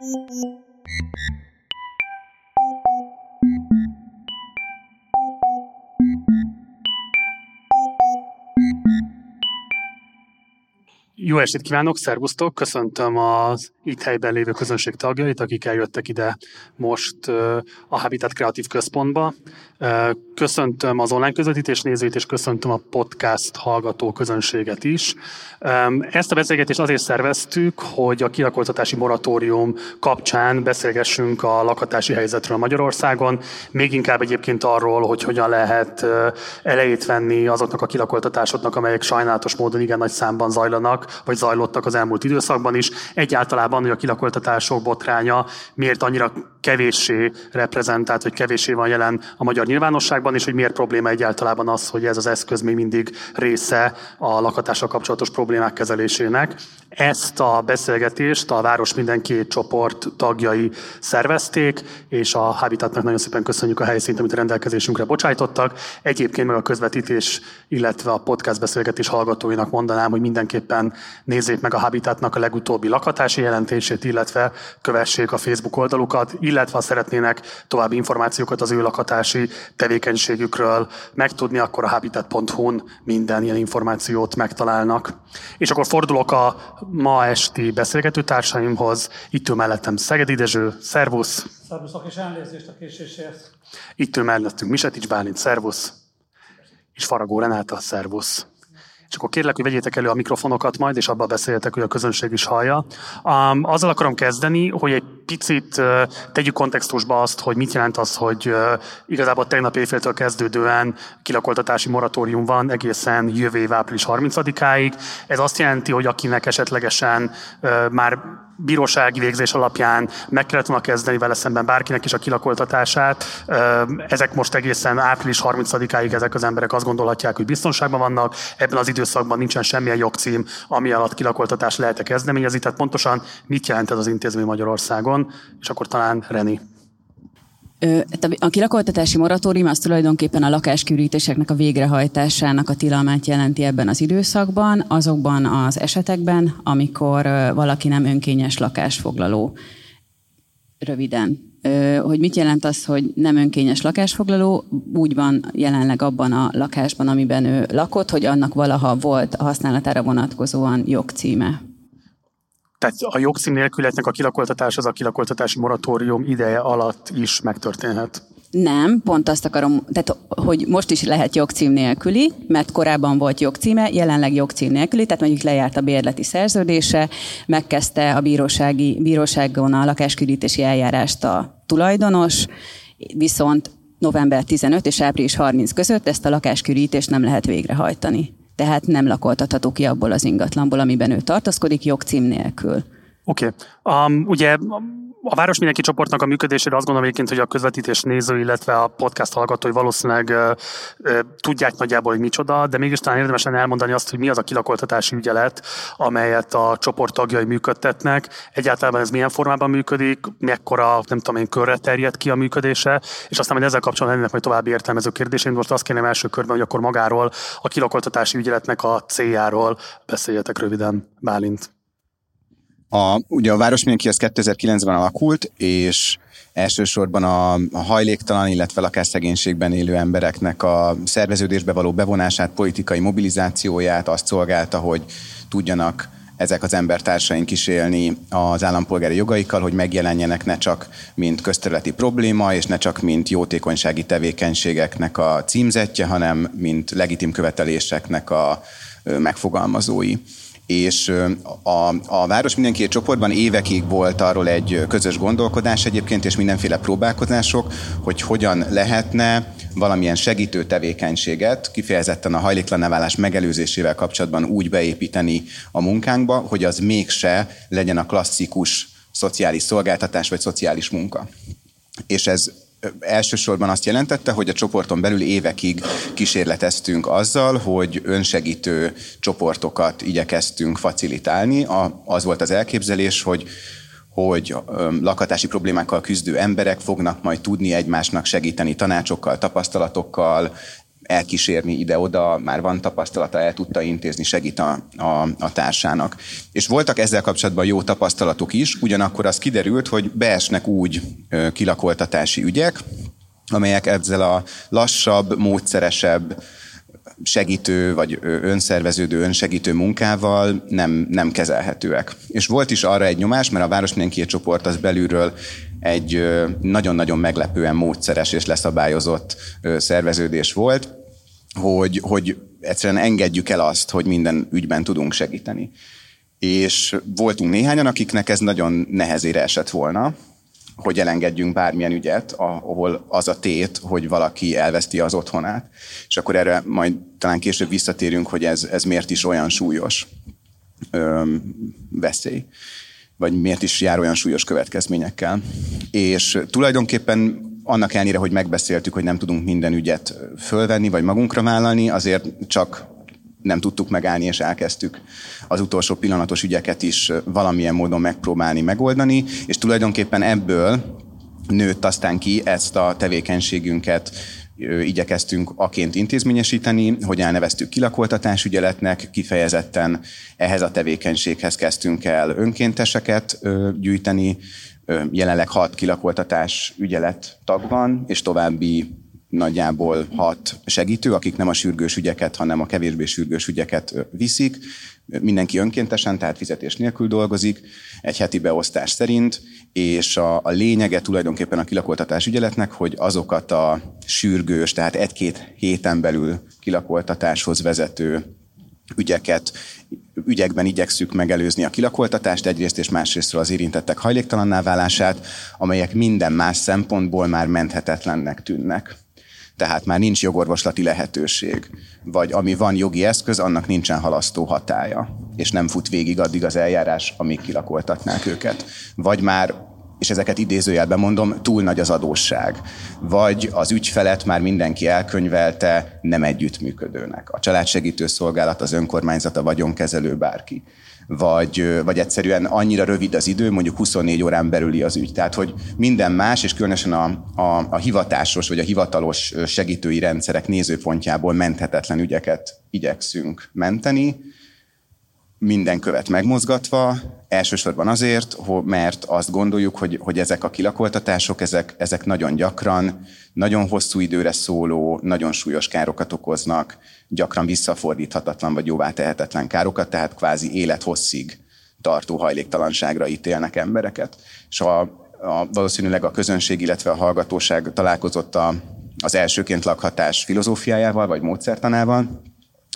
Thank you. Jó estét kívánok, szervusztok! Köszöntöm az itt helyben lévő közönség tagjait, akik eljöttek ide most a Habitat Kreatív Központba. Köszöntöm az online közvetítés nézőit, és köszöntöm a podcast hallgató közönséget is. Ezt a beszélgetést azért szerveztük, hogy a kilakoltatási moratórium kapcsán beszélgessünk a lakhatási helyzetről Magyarországon, még inkább egyébként arról, hogy hogyan lehet elejét venni azoknak a kilakoltatásoknak, amelyek sajnálatos módon igen nagy számban zajlanak, vagy zajlottak az elmúlt időszakban is. Egyáltalában, hogy a kilakoltatások botránya miért annyira kevéssé reprezentált, vagy kevéssé van jelen a magyar nyilvánosságban, és hogy miért probléma egyáltalán az, hogy ez az eszköz még mindig része a lakhatással kapcsolatos problémák kezelésének. Ezt a beszélgetést a Város Minden Két csoport tagjai szervezték, és a Habitatnak nagyon szépen köszönjük a helyszínt, amit a rendelkezésünkre bocsájtottak. Egyébként meg a közvetítés, illetve a podcast beszélgetés hallgatóinak mondanám, hogy mindenképpen nézzék meg a Habitatnak a legutóbbi lakhatási jelentését, illetve kövessék a Facebook oldalukat, illetve ha szeretnének további információkat az ő lakhatási tevékenységükről megtudni, akkor a habitat.hu-n minden ilyen információt megtalálnak. És akkor fordulok a ma esti beszélgető társaimhoz. Itt ül mellettem Szegedi Dezső, szervusz! Szervuszok és elnézést a késésért. Itt ül mellettünk Misetics Bálint, szervusz! És Faragó Renáta, szervusz! És akkor kérlek, hogy vegyétek elő a mikrofonokat majd, és abban beszéljetek, hogy a közönség is hallja. Um, azzal akarom kezdeni, hogy egy picit uh, tegyük kontextusba azt, hogy mit jelent az, hogy uh, igazából tegnap éjféltől kezdődően kilakoltatási moratórium van egészen jövő év április 30-áig. Ez azt jelenti, hogy akinek esetlegesen uh, már bírósági végzés alapján meg kellett volna kezdeni vele szemben bárkinek is a kilakoltatását. Ezek most egészen április 30-áig ezek az emberek azt gondolhatják, hogy biztonságban vannak. Ebben az időszakban nincsen semmilyen jogcím, ami alatt kilakoltatás lehet kezdeményezni. Tehát pontosan mit jelent ez az intézmény Magyarországon? És akkor talán Reni. A kilakoltatási moratórium az tulajdonképpen a lakáskürítéseknek a végrehajtásának a tilalmát jelenti ebben az időszakban, azokban az esetekben, amikor valaki nem önkényes lakásfoglaló. Röviden. Hogy mit jelent az, hogy nem önkényes lakásfoglaló? Úgy van jelenleg abban a lakásban, amiben ő lakott, hogy annak valaha volt a használatára vonatkozóan jogcíme. Tehát a jogcím nélkületnek a kilakoltatás az a kilakoltatási moratórium ideje alatt is megtörténhet. Nem, pont azt akarom, tehát hogy most is lehet jogcím nélküli, mert korábban volt jogcíme, jelenleg jogcím nélküli, tehát mondjuk lejárt a bérleti szerződése, megkezdte a bírósági, bíróságon a lakáskürítési eljárást a tulajdonos, viszont november 15 és április 30 között ezt a lakáskürítést nem lehet végrehajtani tehát nem lakoltatható ki abból az ingatlanból, amiben ő tartózkodik, jogcím nélkül. Oké. Okay. Um, ugye a Város Mindenki csoportnak a működésére azt gondolom egyébként, hogy a közvetítés néző, illetve a podcast hallgatói valószínűleg ö, ö, tudják nagyjából, hogy micsoda, de mégis talán érdemes lenne elmondani azt, hogy mi az a kilakoltatási ügyelet, amelyet a csoport tagjai működtetnek. Egyáltalán ez milyen formában működik, mekkora, nem tudom én, körre terjed ki a működése, és aztán majd ezzel kapcsolatban lennének majd további értelmező kérdéseim. Most azt kérném első körben, hogy akkor magáról, a kilakoltatási ügyeletnek a céljáról beszéljetek röviden, Bálint. A, ugye a Város Mindenki az 2009-ben alakult, és elsősorban a, a hajléktalan, illetve lakásszegénységben élő embereknek a szerveződésbe való bevonását, politikai mobilizációját azt szolgálta, hogy tudjanak ezek az embertársaink is élni az állampolgári jogaikkal, hogy megjelenjenek ne csak mint közterületi probléma, és ne csak mint jótékonysági tevékenységeknek a címzetje, hanem mint legitim követeléseknek a megfogalmazói és a, a Város mindenki csoportban évekig volt arról egy közös gondolkodás egyébként, és mindenféle próbálkozások, hogy hogyan lehetne valamilyen segítő tevékenységet, kifejezetten a hajléklanáválás megelőzésével kapcsolatban úgy beépíteni a munkánkba, hogy az mégse legyen a klasszikus szociális szolgáltatás vagy szociális munka. És ez elsősorban azt jelentette, hogy a csoporton belül évekig kísérleteztünk azzal, hogy önsegítő csoportokat igyekeztünk facilitálni. Az volt az elképzelés, hogy hogy lakatási problémákkal küzdő emberek fognak majd tudni egymásnak segíteni tanácsokkal, tapasztalatokkal, elkísérni ide-oda, már van tapasztalata, el tudta intézni, segít a, a, a társának. És voltak ezzel kapcsolatban jó tapasztalatok is, ugyanakkor az kiderült, hogy beesnek úgy kilakoltatási ügyek, amelyek ezzel a lassabb, módszeresebb, segítő vagy önszerveződő, önsegítő munkával nem, nem kezelhetőek. És volt is arra egy nyomás, mert a Város Mindenki csoport az belülről egy nagyon-nagyon meglepően módszeres és leszabályozott szerveződés volt, hogy, hogy egyszerűen engedjük el azt, hogy minden ügyben tudunk segíteni. És voltunk néhányan, akiknek ez nagyon nehezére esett volna, hogy elengedjünk bármilyen ügyet, ahol az a tét, hogy valaki elveszti az otthonát. És akkor erre majd talán később visszatérünk, hogy ez, ez miért is olyan súlyos öm, veszély vagy miért is jár olyan súlyos következményekkel. És tulajdonképpen annak ellenére, hogy megbeszéltük, hogy nem tudunk minden ügyet fölvenni, vagy magunkra vállalni, azért csak nem tudtuk megállni, és elkezdtük az utolsó pillanatos ügyeket is valamilyen módon megpróbálni megoldani, és tulajdonképpen ebből nőtt aztán ki ezt a tevékenységünket igyekeztünk aként intézményesíteni, hogy elneveztük kilakoltatásügyeletnek, kifejezetten ehhez a tevékenységhez kezdtünk el önkénteseket gyűjteni, jelenleg hat kilakoltatás ügyelet tag van, és további nagyjából hat segítő, akik nem a sürgős ügyeket, hanem a kevésbé sürgős ügyeket viszik. Mindenki önkéntesen, tehát fizetés nélkül dolgozik, egy heti beosztás szerint, és a, a lényege tulajdonképpen a kilakoltatás ügyeletnek, hogy azokat a sürgős, tehát egy-két héten belül kilakoltatáshoz vezető ügyeket, ügyekben igyekszük megelőzni a kilakoltatást egyrészt és másrészt az érintettek hajléktalanná válását, amelyek minden más szempontból már menthetetlennek tűnnek tehát már nincs jogorvoslati lehetőség, vagy ami van jogi eszköz, annak nincsen halasztó hatája, és nem fut végig addig az eljárás, amíg kilakoltatnák őket. Vagy már és ezeket idézőjelben mondom, túl nagy az adósság. Vagy az ügyfelet már mindenki elkönyvelte nem együttműködőnek. A családsegítő szolgálat, az önkormányzat, a vagyonkezelő, bárki vagy, vagy egyszerűen annyira rövid az idő, mondjuk 24 órán belüli az ügy. Tehát, hogy minden más, és különösen a, a, a hivatásos vagy a hivatalos segítői rendszerek nézőpontjából menthetetlen ügyeket igyekszünk menteni, minden követ megmozgatva, elsősorban azért, mert azt gondoljuk, hogy, hogy ezek a kilakoltatások, ezek, ezek nagyon gyakran, nagyon hosszú időre szóló, nagyon súlyos károkat okoznak, gyakran visszafordíthatatlan vagy jóvá tehetetlen károkat, tehát kvázi élethosszig tartó hajléktalanságra ítélnek embereket. És a, a, valószínűleg a közönség, illetve a hallgatóság találkozott a, az elsőként lakhatás filozófiájával vagy módszertanával,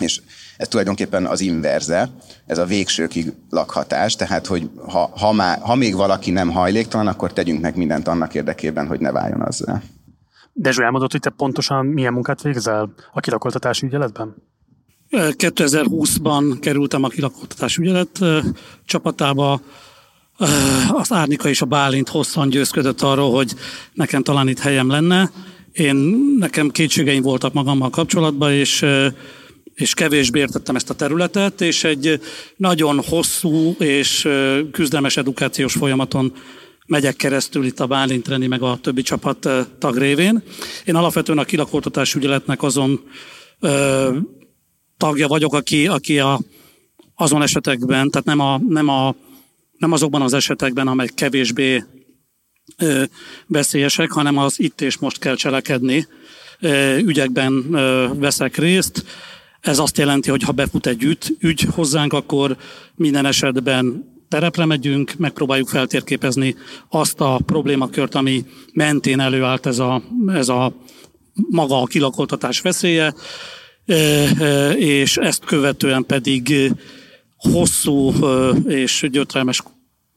és ez tulajdonképpen az inverze, ez a végsőkig lakhatás, tehát hogy ha, ha, má, ha még valaki nem hajléktalan, akkor tegyünk meg mindent annak érdekében, hogy ne váljon azzal. Dezső elmondott, hogy te pontosan milyen munkát végzel a kilakoltatási ügyeletben? 2020-ban kerültem a kilakoltatási ügyelet csapatába. Az Árnika és a Bálint hosszan győzködött arról, hogy nekem talán itt helyem lenne. Én, nekem kétségeim voltak magammal kapcsolatban, és és kevésbé értettem ezt a területet, és egy nagyon hosszú és küzdelmes edukációs folyamaton megyek keresztül itt a Bálintreni, meg a többi csapat tag révén. Én alapvetően a kilakoltatás ügyeletnek azon ö, tagja vagyok, aki, aki a, azon esetekben, tehát nem, a, nem, a, nem azokban az esetekben, amelyek kevésbé ö, veszélyesek, hanem az itt és most kell cselekedni ö, ügyekben ö, veszek részt ez azt jelenti, hogy ha befut egy ügy, ügy hozzánk, akkor minden esetben terepre megyünk, megpróbáljuk feltérképezni azt a problémakört, ami mentén előállt ez a, ez a maga a kilakoltatás veszélye, e, e, és ezt követően pedig hosszú e, és gyötrelmes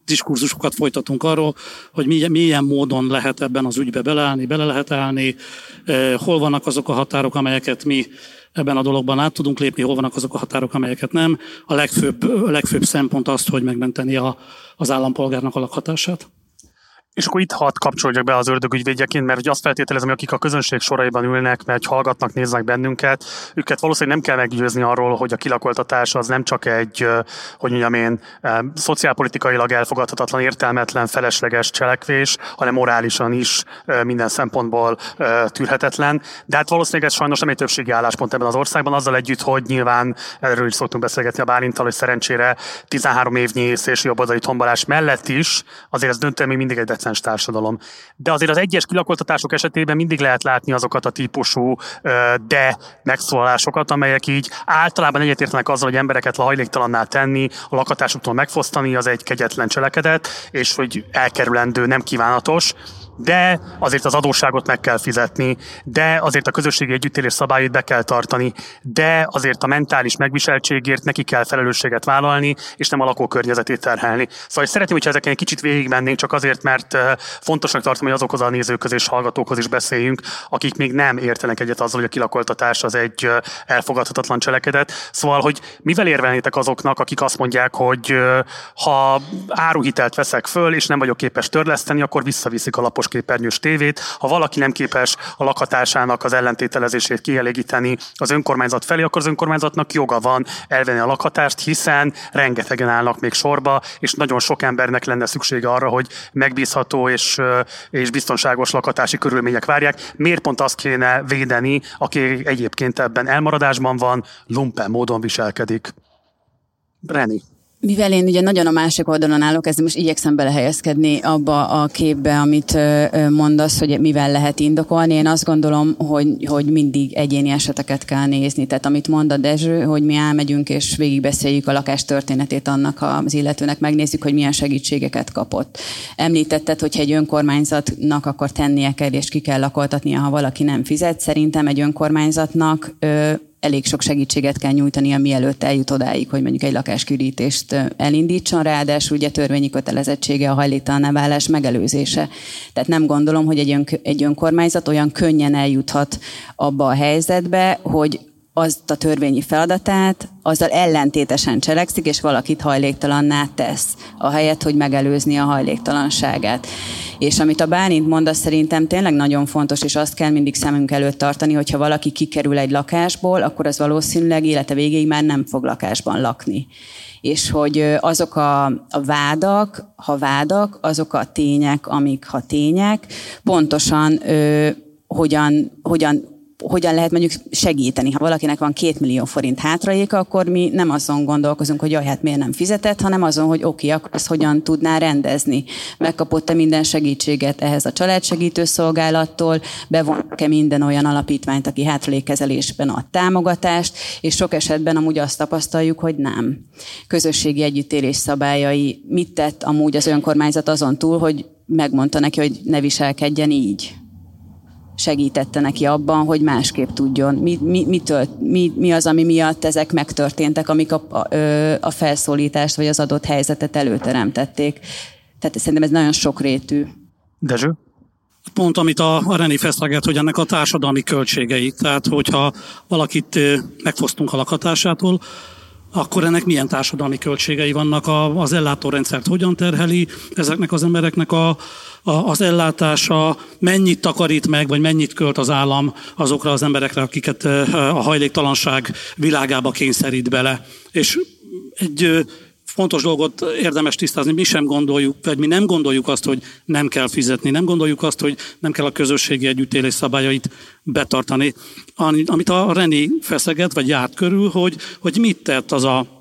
diskurzusokat folytatunk arról, hogy milyen, módon lehet ebben az ügybe beleállni, bele lehet állni, hol vannak azok a határok, amelyeket mi ebben a dologban át tudunk lépni, hol vannak azok a határok, amelyeket nem. A legfőbb, a legfőbb szempont az, hogy megmenteni a, az állampolgárnak a lakhatását. És akkor itt hat kapcsolódjak be az ördögügyvédjeként, mert hogy azt feltételezem, hogy akik a közönség soraiban ülnek, mert hallgatnak, néznek bennünket, őket valószínűleg nem kell meggyőzni arról, hogy a kilakoltatás az nem csak egy, hogy mondjam én, szociálpolitikailag elfogadhatatlan, értelmetlen, felesleges cselekvés, hanem morálisan is minden szempontból tűrhetetlen. De hát valószínűleg ez sajnos nem egy többségi álláspont ebben az országban, azzal együtt, hogy nyilván erről is szoktunk beszélgetni a Bálintal, hogy szerencsére 13 évnyi szélső jobboldali tombolás mellett is azért ez döntően még mindig egy decens társadalom. De azért az egyes kilakoltatások esetében mindig lehet látni azokat a típusú de megszólalásokat, amelyek így általában egyetértenek azzal, hogy embereket hajléktalanná tenni, a lakatásuktól megfosztani, az egy kegyetlen cselekedet, és hogy elkerülendő, nem kívánatos de azért az adósságot meg kell fizetni, de azért a közösségi együttélés szabályait be kell tartani, de azért a mentális megviseltségért neki kell felelősséget vállalni, és nem a lakókörnyezetét terhelni. Szóval szeretném, hogyha ezeken egy kicsit végigmennénk, csak azért, mert fontosnak tartom, hogy azokhoz a nézőköz és hallgatókhoz is beszéljünk, akik még nem értenek egyet azzal, hogy a kilakoltatás az egy elfogadhatatlan cselekedet. Szóval, hogy mivel érvelnétek azoknak, akik azt mondják, hogy ha áruhitelt veszek föl, és nem vagyok képes törleszteni, akkor visszaviszik a lapos képernyős tévét. Ha valaki nem képes a lakhatásának az ellentételezését kielégíteni az önkormányzat felé, akkor az önkormányzatnak joga van elvenni a lakhatást, hiszen rengetegen állnak még sorba, és nagyon sok embernek lenne szüksége arra, hogy megbízható és, és biztonságos lakhatási körülmények várják. Miért pont azt kéne védeni, aki egyébként ebben elmaradásban van, lumpen módon viselkedik? Reni. Mivel én ugye nagyon a másik oldalon állok, ezzel most igyekszem belehelyezkedni abba a képbe, amit mondasz, hogy mivel lehet indokolni. Én azt gondolom, hogy, hogy mindig egyéni eseteket kell nézni. Tehát amit mond a Dezső, hogy mi elmegyünk és végigbeszéljük a lakás történetét annak az illetőnek, megnézzük, hogy milyen segítségeket kapott. Említetted, hogyha egy önkormányzatnak akkor tennie kell és ki kell lakoltatnia, ha valaki nem fizet. Szerintem egy önkormányzatnak elég sok segítséget kell nyújtania, mielőtt eljut odáig, hogy mondjuk egy lakáskürítést elindítson, ráadásul ugye törvényi kötelezettsége a hajléktalan válás megelőzése. Tehát nem gondolom, hogy egy, ön, egy önkormányzat olyan könnyen eljuthat abba a helyzetbe, hogy azt a törvényi feladatát, azzal ellentétesen cselekszik, és valakit hajléktalanná tesz, ahelyett, hogy megelőzni a hajléktalanságát. És amit a Bálint mond, az szerintem tényleg nagyon fontos, és azt kell mindig szemünk előtt tartani, hogyha valaki kikerül egy lakásból, akkor az valószínűleg élete végéig már nem fog lakásban lakni és hogy azok a, a vádak, ha vádak, azok a tények, amik ha tények, pontosan ö, hogyan, hogyan hogyan lehet mondjuk segíteni. Ha valakinek van két millió forint hátraéka, akkor mi nem azon gondolkozunk, hogy jaj, hát miért nem fizetett, hanem azon, hogy oké, akkor ezt hogyan tudná rendezni. Megkapott-e minden segítséget ehhez a családsegítő szolgálattól, bevonnak-e minden olyan alapítványt, aki hátralékkezelésben ad támogatást, és sok esetben amúgy azt tapasztaljuk, hogy nem. Közösségi együttélés szabályai mit tett amúgy az önkormányzat azon túl, hogy megmondta neki, hogy ne viselkedjen így segítette neki abban, hogy másképp tudjon. Mi, mi, mitől, mi, mi az, ami miatt ezek megtörténtek, amik a, a, a felszólítást vagy az adott helyzetet előteremtették. Tehát szerintem ez nagyon sokrétű. Dezső? Pont, amit a, a René feszeget, hogy ennek a társadalmi költségei. Tehát, hogyha valakit megfosztunk a lakhatásától, akkor ennek milyen társadalmi költségei vannak, a, az ellátórendszert hogyan terheli, ezeknek az embereknek a, a, az ellátása, mennyit takarít meg, vagy mennyit költ az állam azokra az emberekre, akiket a hajléktalanság világába kényszerít bele. És egy fontos dolgot érdemes tisztázni, mi sem gondoljuk, vagy mi nem gondoljuk azt, hogy nem kell fizetni, nem gondoljuk azt, hogy nem kell a közösségi együttélés szabályait betartani. Amit a Reni feszeget, vagy járt körül, hogy, hogy mit tett az a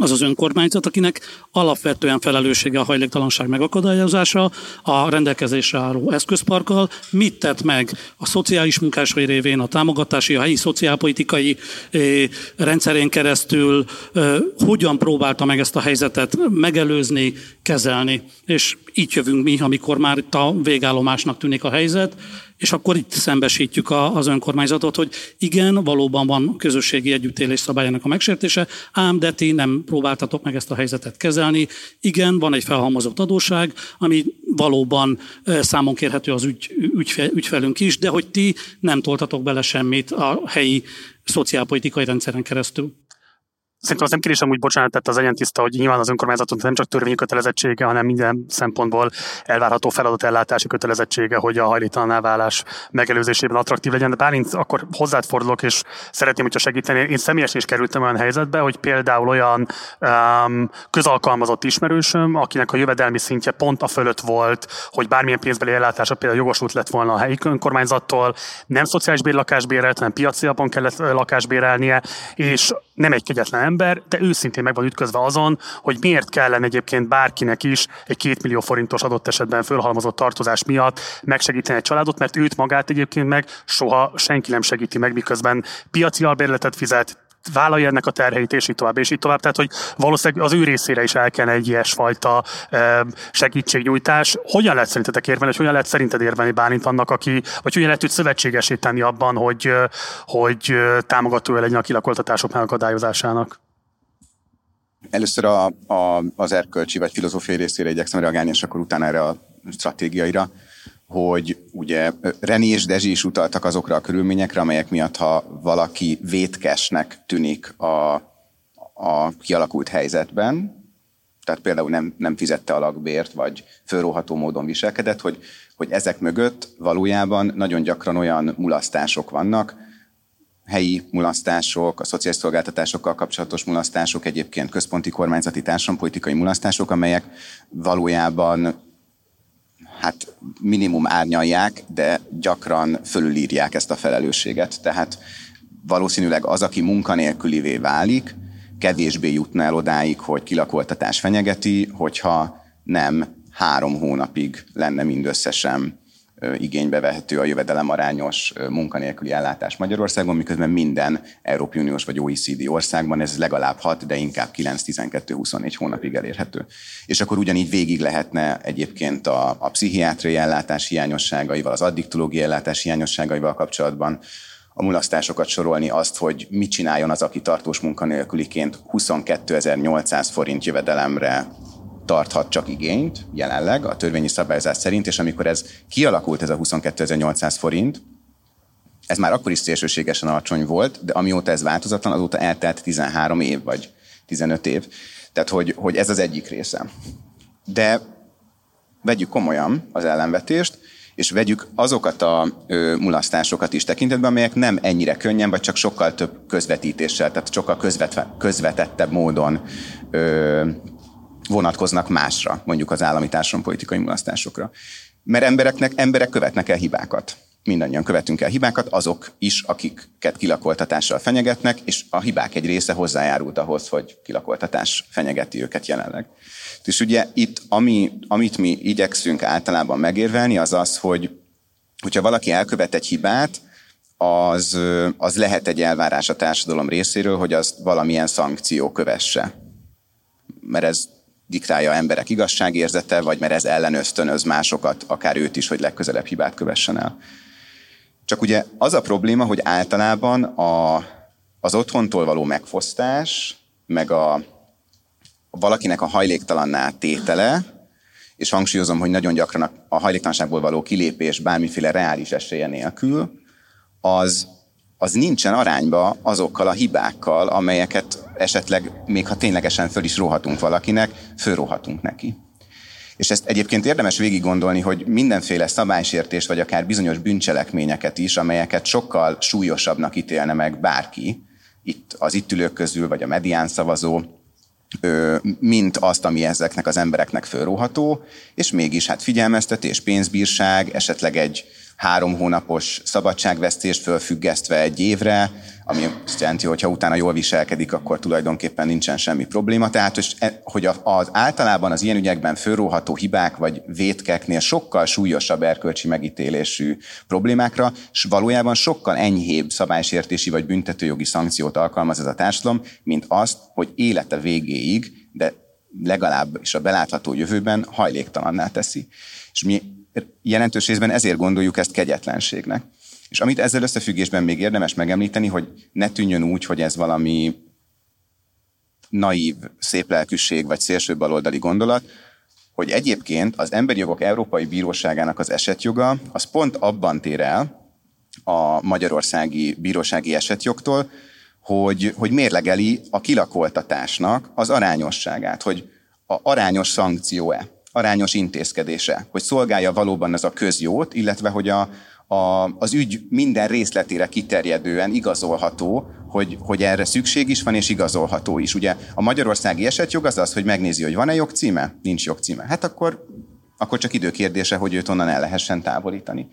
az az önkormányzat, akinek alapvetően felelőssége a hajléktalanság megakadályozása, a rendelkezésre álló eszközparkkal, mit tett meg a szociális munkásai révén, a támogatási, a helyi szociálpolitikai eh, rendszerén keresztül, eh, hogyan próbálta meg ezt a helyzetet megelőzni, kezelni. És így jövünk mi, amikor már itt a végállomásnak tűnik a helyzet, és akkor itt szembesítjük az önkormányzatot, hogy igen, valóban van közösségi együttélés szabályának a megsértése, ám de ti nem próbáltatok meg ezt a helyzetet kezelni. Igen, van egy felhalmozott adóság, ami valóban számon kérhető az ügy, ügyfe, ügyfelünk is, de hogy ti nem toltatok bele semmit a helyi szociálpolitikai rendszeren keresztül. Szerintem az nem kérésem úgy bocsánat tett az egyentiszta, hogy nyilván az önkormányzatot nem csak törvényi kötelezettsége, hanem minden szempontból elvárható ellátási kötelezettsége, hogy a hajlítalan válás megelőzésében attraktív legyen. De Bálint, akkor hozzád fordulok, és szeretném, hogyha segíteni. Én személyesen is kerültem olyan helyzetbe, hogy például olyan um, közalkalmazott ismerősöm, akinek a jövedelmi szintje pont a fölött volt, hogy bármilyen pénzbeli ellátása például jogosult lett volna a helyi önkormányzattól, nem szociális bérlakásbérelt, hanem piaci alapon kellett lakásbérelnie, és nem egy kegyetlen ember, de őszintén meg van ütközve azon, hogy miért kellene egyébként bárkinek is egy két millió forintos adott esetben fölhalmozott tartozás miatt megsegíteni egy családot, mert őt magát egyébként meg soha senki nem segíti meg, miközben piaci albérletet fizet, vállalja ennek a terheit, és így tovább, és így tovább. Tehát, hogy valószínűleg az ő részére is el kell egy ilyesfajta segítségnyújtás. Hogyan lehet szerintetek érvelni, hogy hogyan lehet szerinted érvelni Bálint annak, aki, vagy hogyan lehet őt szövetségesíteni abban, hogy, hogy támogatója legyen a kilakoltatások megakadályozásának? Először a, a, az erkölcsi vagy filozófiai részére igyekszem reagálni, és akkor utána erre a stratégiaira hogy ugye René és Dezsi is utaltak azokra a körülményekre, amelyek miatt, ha valaki vétkesnek tűnik a, a kialakult helyzetben, tehát például nem, nem fizette a lakbért, vagy fölróható módon viselkedett, hogy, hogy ezek mögött valójában nagyon gyakran olyan mulasztások vannak, helyi mulasztások, a szociális szolgáltatásokkal kapcsolatos mulasztások, egyébként központi kormányzati társadalompolitikai mulasztások, amelyek valójában hát minimum árnyalják, de gyakran fölülírják ezt a felelősséget. Tehát valószínűleg az, aki munkanélkülivé válik, kevésbé jutna el odáig, hogy kilakoltatás fenyegeti, hogyha nem három hónapig lenne mindösszesen igénybe vehető a jövedelem arányos munkanélküli ellátás Magyarországon, miközben minden Európai Uniós vagy OECD országban ez legalább 6, de inkább 9-12-24 hónapig elérhető. És akkor ugyanígy végig lehetne egyébként a, a pszichiátriai ellátás hiányosságaival, az addiktológiai ellátás hiányosságaival kapcsolatban a mulasztásokat sorolni, azt, hogy mit csináljon az, aki tartós munkanélküliként 22.800 forint jövedelemre tarthat csak igényt jelenleg a törvényi szabályozás szerint, és amikor ez kialakult, ez a 22.800 forint, ez már akkor is szélsőségesen alacsony volt, de amióta ez változatlan, azóta eltelt 13 év, vagy 15 év. Tehát, hogy, hogy ez az egyik része. De vegyük komolyan az ellenvetést, és vegyük azokat a ö, mulasztásokat is tekintetbe, amelyek nem ennyire könnyen, vagy csak sokkal több közvetítéssel, tehát sokkal közvetve, közvetettebb módon ö, vonatkoznak másra, mondjuk az állami társadalompolitikai mulasztásokra. Mert embereknek, emberek követnek el hibákat. Mindannyian követünk el hibákat, azok is, akiket kilakoltatással fenyegetnek, és a hibák egy része hozzájárult ahhoz, hogy kilakoltatás fenyegeti őket jelenleg. És ugye itt, ami, amit mi igyekszünk általában megérvelni, az az, hogy hogyha valaki elkövet egy hibát, az, az lehet egy elvárás a társadalom részéről, hogy az valamilyen szankció kövesse. Mert ez diktálja emberek igazságérzete, vagy mert ez ellen ösztönöz másokat, akár őt is, hogy legközelebb hibát kövessen el. Csak ugye az a probléma, hogy általában a, az otthontól való megfosztás, meg a, valakinek a hajléktalanná tétele, és hangsúlyozom, hogy nagyon gyakran a hajléktalanságból való kilépés bármiféle reális esélye nélkül, az, az nincsen arányba azokkal a hibákkal, amelyeket esetleg, még ha ténylegesen föl is róhatunk valakinek, fölróhatunk neki. És ezt egyébként érdemes végig gondolni, hogy mindenféle szabálysértés, vagy akár bizonyos bűncselekményeket is, amelyeket sokkal súlyosabbnak ítélne meg bárki, itt az itt ülők közül, vagy a medián szavazó, mint azt, ami ezeknek az embereknek fölróható, és mégis hát figyelmeztetés, pénzbírság, esetleg egy három hónapos szabadságvesztést fölfüggesztve egy évre, ami azt jelenti, hogy ha utána jól viselkedik, akkor tulajdonképpen nincsen semmi probléma. Tehát, hogy e, az általában az ilyen ügyekben fölróható hibák vagy vétkeknél sokkal súlyosabb erkölcsi megítélésű problémákra, és valójában sokkal enyhébb szabálysértési vagy büntetőjogi szankciót alkalmaz ez a társadalom, mint azt, hogy élete végéig, de legalább is a belátható jövőben hajléktalanná teszi. És mi jelentős részben ezért gondoljuk ezt kegyetlenségnek. És amit ezzel összefüggésben még érdemes megemlíteni, hogy ne tűnjön úgy, hogy ez valami naív, szép lelkűség vagy szélső baloldali gondolat, hogy egyébként az Emberi Jogok Európai Bíróságának az esetjoga az pont abban tér el a magyarországi bírósági esetjogtól, hogy, hogy mérlegeli a kilakoltatásnak az arányosságát, hogy a arányos szankció-e, arányos intézkedése, hogy szolgálja valóban ez a közjót, illetve hogy a, a, az ügy minden részletére kiterjedően igazolható, hogy, hogy erre szükség is van, és igazolható is. Ugye a magyarországi esetjog az az, hogy megnézi, hogy van-e jogcíme, nincs jogcíme. Hát akkor, akkor csak időkérdése, hogy őt onnan el lehessen távolítani.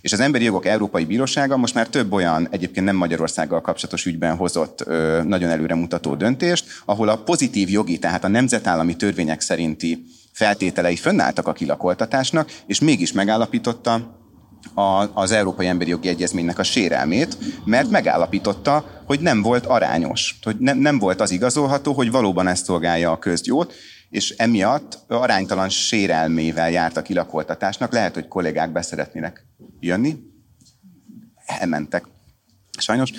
És az Emberi Jogok Európai Bírósága most már több olyan, egyébként nem Magyarországgal kapcsolatos ügyben hozott ö, nagyon előremutató döntést, ahol a pozitív jogi, tehát a nemzetállami törvények szerinti feltételei fönnálltak a kilakoltatásnak, és mégis megállapította, a, az Európai Emberi Jogi Egyezménynek a sérelmét, mert megállapította, hogy nem volt arányos, hogy ne, nem volt az igazolható, hogy valóban ezt szolgálja a közgyót, és emiatt aránytalan sérelmével járt a kilakoltatásnak. Lehet, hogy kollégák beszeretnének jönni. Elmentek. Sajnos.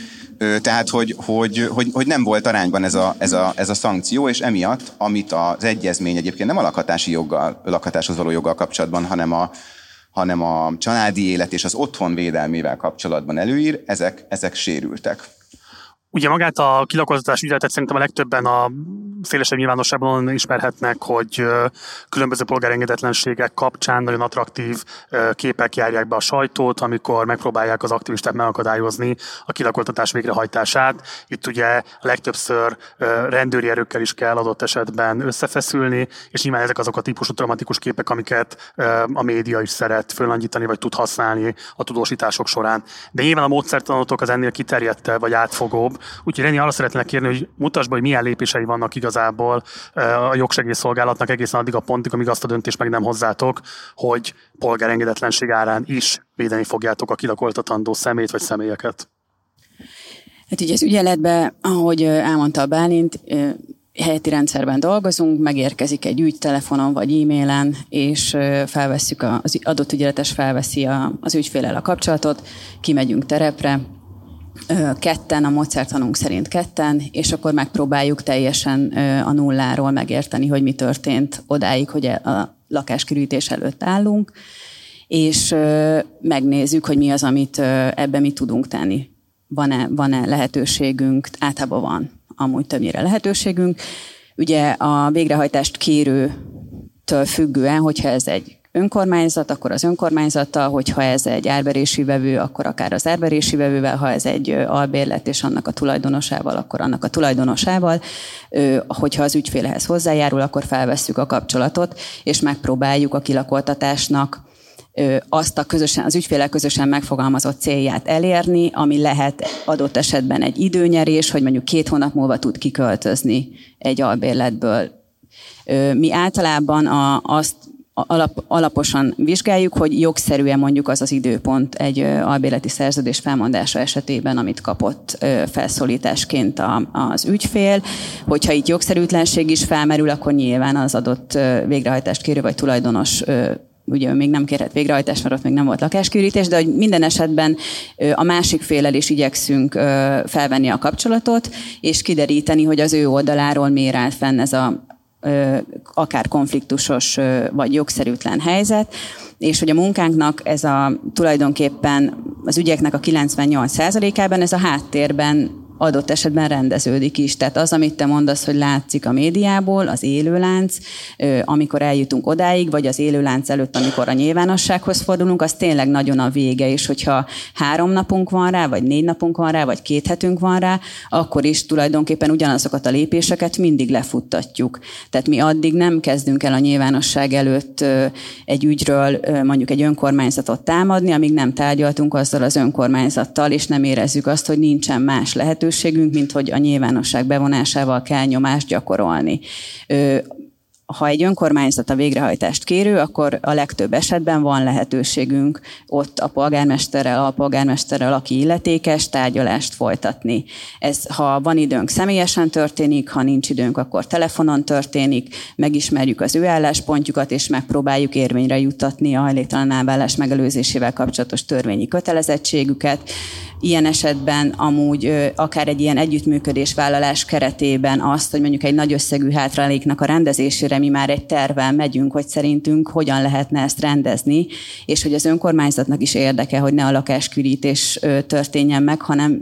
Tehát, hogy, hogy, hogy, hogy nem volt arányban ez a, ez, a, ez a szankció, és emiatt, amit az egyezmény egyébként nem a lakhatási joggal, lakhatáshoz való joggal kapcsolatban, hanem a, hanem a családi élet és az otthon védelmével kapcsolatban előír, ezek, ezek sérültek. Ugye magát a kilakoztatás ügyletet szerintem a legtöbben a szélesebb nyilvánosságban ismerhetnek, hogy különböző polgárengedetlenségek kapcsán nagyon attraktív képek járják be a sajtót, amikor megpróbálják az aktivisták megakadályozni a kilakoltatás végrehajtását. Itt ugye legtöbbször rendőri erőkkel is kell adott esetben összefeszülni, és nyilván ezek azok a típusú traumatikus képek, amiket a média is szeret fölnagyítani, vagy tud használni a tudósítások során. De nyilván a módszertanotok az ennél kiterjedte, vagy átfogóbb, Úgyhogy Reni arra szeretnék kérni, hogy mutasd be, hogy milyen lépései vannak igazából a jogsegélyszolgálatnak egészen addig a pontig, amíg azt a döntést meg nem hozzátok, hogy polgárengedetlenség árán is védeni fogjátok a kilakoltatandó szemét vagy személyeket. Hát ugye az ügyeletben, ahogy elmondta a Bálint, helyeti rendszerben dolgozunk, megérkezik egy ügy telefonon vagy e-mailen, és felvesszük, az adott ügyeletes felveszi az ügyfélel a kapcsolatot, kimegyünk terepre, ketten, a módszertanunk szerint ketten, és akkor megpróbáljuk teljesen a nulláról megérteni, hogy mi történt odáig, hogy e, a lakáskörültés előtt állunk, és megnézzük, hogy mi az, amit ebben mi tudunk tenni. Van-e, van-e lehetőségünk, általában van amúgy többnyire lehetőségünk. Ugye a végrehajtást kérőtől függően, hogyha ez egy önkormányzat, akkor az önkormányzattal, hogyha ez egy árverési vevő, akkor akár az árverési vevővel, ha ez egy albérlet és annak a tulajdonosával, akkor annak a tulajdonosával. Hogyha az ügyfélehez hozzájárul, akkor felvesszük a kapcsolatot, és megpróbáljuk a kilakoltatásnak azt a közösen, az ügyfélel közösen megfogalmazott célját elérni, ami lehet adott esetben egy időnyerés, hogy mondjuk két hónap múlva tud kiköltözni egy albérletből. Mi általában a, azt alap, alaposan vizsgáljuk, hogy jogszerűen mondjuk az az időpont egy albéleti szerződés felmondása esetében, amit kapott felszólításként a, az ügyfél. Hogyha itt jogszerűtlenség is felmerül, akkor nyilván az adott végrehajtást kérő vagy tulajdonos ugye még nem kérhet végrehajtást, mert ott még nem volt lakáskürítés, de hogy minden esetben a másik félel is igyekszünk felvenni a kapcsolatot, és kideríteni, hogy az ő oldaláról miért áll fenn ez a akár konfliktusos vagy jogszerűtlen helyzet, és hogy a munkánknak ez a tulajdonképpen az ügyeknek a 98%-ában ez a háttérben adott esetben rendeződik is. Tehát az, amit te mondasz, hogy látszik a médiából, az élőlánc, amikor eljutunk odáig, vagy az élőlánc előtt, amikor a nyilvánossághoz fordulunk, az tényleg nagyon a vége, és hogyha három napunk van rá, vagy négy napunk van rá, vagy két hetünk van rá, akkor is tulajdonképpen ugyanazokat a lépéseket mindig lefuttatjuk. Tehát mi addig nem kezdünk el a nyilvánosság előtt egy ügyről mondjuk egy önkormányzatot támadni, amíg nem tárgyaltunk azzal az önkormányzattal, és nem érezzük azt, hogy nincsen más lehetőség, lehetőségünk, mint hogy a nyilvánosság bevonásával kell nyomást gyakorolni ha egy önkormányzat a végrehajtást kérő, akkor a legtöbb esetben van lehetőségünk ott a polgármesterrel, a polgármesterrel, aki illetékes, tárgyalást folytatni. Ez, ha van időnk, személyesen történik, ha nincs időnk, akkor telefonon történik, megismerjük az ő álláspontjukat, és megpróbáljuk érvényre juttatni a hajléktalan elvállás megelőzésével kapcsolatos törvényi kötelezettségüket. Ilyen esetben amúgy akár egy ilyen együttműködés vállalás keretében azt, hogy mondjuk egy nagy összegű hátraléknak a rendezésére mi már egy tervel megyünk, hogy szerintünk hogyan lehetne ezt rendezni, és hogy az önkormányzatnak is érdeke, hogy ne a lakáskürítés történjen meg, hanem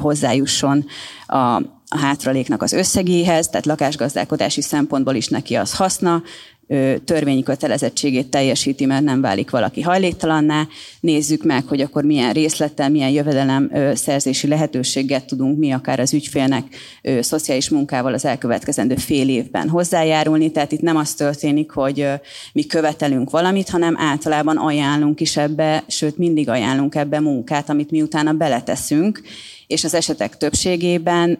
hozzájusson a, a hátraléknak az összegéhez, tehát lakásgazdálkodási szempontból is neki az haszna, törvényi kötelezettségét teljesíti, mert nem válik valaki hajléktalanná. Nézzük meg, hogy akkor milyen részlettel, milyen jövedelem szerzési lehetőséget tudunk mi akár az ügyfélnek szociális munkával az elkövetkezendő fél évben hozzájárulni. Tehát itt nem az történik, hogy mi követelünk valamit, hanem általában ajánlunk is ebbe, sőt mindig ajánlunk ebbe munkát, amit mi utána beleteszünk, és az esetek többségében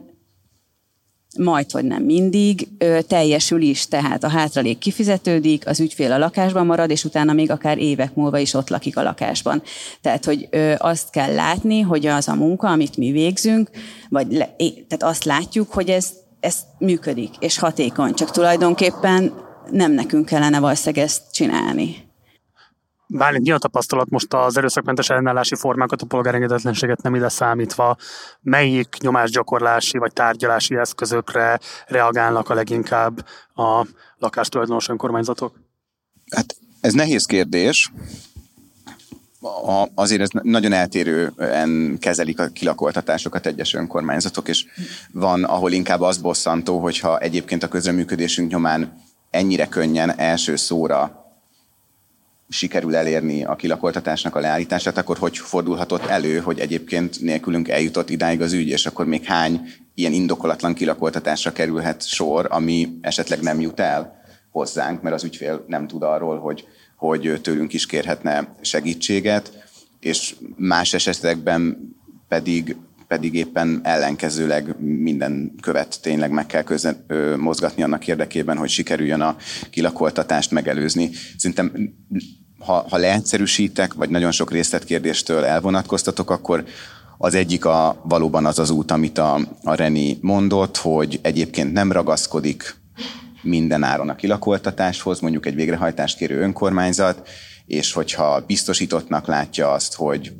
majd, hogy nem mindig, ö, teljesül is, tehát a hátralék kifizetődik, az ügyfél a lakásban marad, és utána még akár évek múlva is ott lakik a lakásban. Tehát, hogy ö, azt kell látni, hogy az a munka, amit mi végzünk, vagy le, tehát azt látjuk, hogy ez, ez működik, és hatékony, csak tulajdonképpen nem nekünk kellene valószínűleg ezt csinálni. Bálint, mi a tapasztalat most az erőszakmentes ellenállási formákat, a polgárengedetlenséget nem ide számítva? Melyik nyomásgyakorlási vagy tárgyalási eszközökre reagálnak a leginkább a lakástulajdonos önkormányzatok? Hát ez nehéz kérdés. A, azért ez nagyon eltérően kezelik a kilakoltatásokat egyes önkormányzatok, és van, ahol inkább az bosszantó, hogyha egyébként a közreműködésünk nyomán ennyire könnyen első szóra sikerül elérni a kilakoltatásnak a leállítását, akkor hogy fordulhatott elő, hogy egyébként nélkülünk eljutott idáig az ügy, és akkor még hány ilyen indokolatlan kilakoltatásra kerülhet sor, ami esetleg nem jut el hozzánk, mert az ügyfél nem tud arról, hogy, hogy tőlünk is kérhetne segítséget, és más esetekben pedig pedig éppen ellenkezőleg minden követ tényleg meg kell köze, ö, mozgatni annak érdekében, hogy sikerüljön a kilakoltatást megelőzni. Szerintem ha, ha leegyszerűsítek, vagy nagyon sok részletkérdéstől elvonatkoztatok, akkor az egyik a, valóban az az út, amit a, a Reni mondott, hogy egyébként nem ragaszkodik minden áron a kilakoltatáshoz, mondjuk egy végrehajtást kérő önkormányzat, és hogyha biztosítottnak látja azt, hogy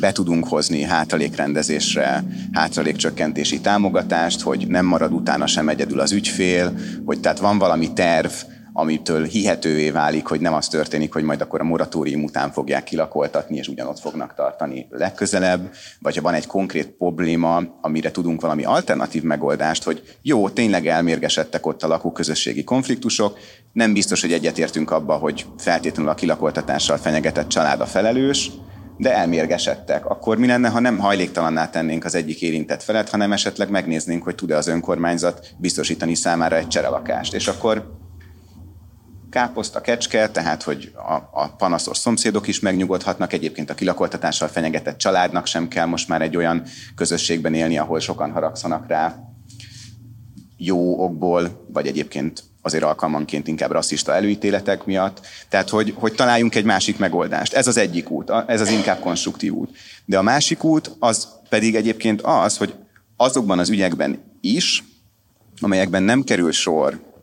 be tudunk hozni hátralékrendezésre, hátralékcsökkentési támogatást, hogy nem marad utána sem egyedül az ügyfél, hogy tehát van valami terv, amitől hihetővé válik, hogy nem az történik, hogy majd akkor a moratórium után fogják kilakoltatni, és ugyanott fognak tartani legközelebb, vagy ha van egy konkrét probléma, amire tudunk valami alternatív megoldást, hogy jó, tényleg elmérgesedtek ott a lakóközösségi konfliktusok, nem biztos, hogy egyetértünk abba, hogy feltétlenül a kilakoltatással fenyegetett család a felelős, de elmérgesedtek. Akkor mi lenne, ha nem hajléktalanná tennénk az egyik érintett felet, hanem esetleg megnéznénk, hogy tud-e az önkormányzat biztosítani számára egy cserelakást. És akkor káposzta, kecske, tehát hogy a, a panaszos szomszédok is megnyugodhatnak, egyébként a kilakoltatással fenyegetett családnak sem kell most már egy olyan közösségben élni, ahol sokan haragszanak rá jó okból, vagy egyébként azért alkalmanként inkább rasszista előítéletek miatt. Tehát, hogy, hogy találjunk egy másik megoldást. Ez az egyik út, ez az inkább konstruktív út. De a másik út az pedig egyébként az, hogy azokban az ügyekben is, amelyekben nem kerül sor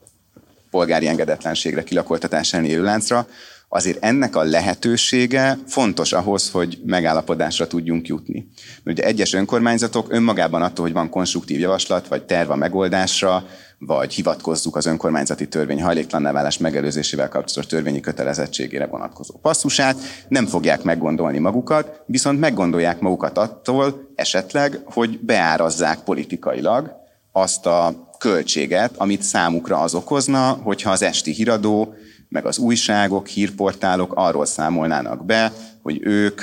polgári engedetlenségre, kilakoltatás elleni láncra, azért ennek a lehetősége fontos ahhoz, hogy megállapodásra tudjunk jutni. Mert ugye egyes önkormányzatok önmagában attól, hogy van konstruktív javaslat, vagy terv a megoldásra, vagy hivatkozzuk az önkormányzati törvény hajléktalanná válás megelőzésével kapcsolatos törvényi kötelezettségére vonatkozó passzusát, nem fogják meggondolni magukat, viszont meggondolják magukat attól esetleg, hogy beárazzák politikailag azt a költséget, amit számukra az okozna, hogyha az esti híradó, meg az újságok, hírportálok arról számolnának be, hogy ők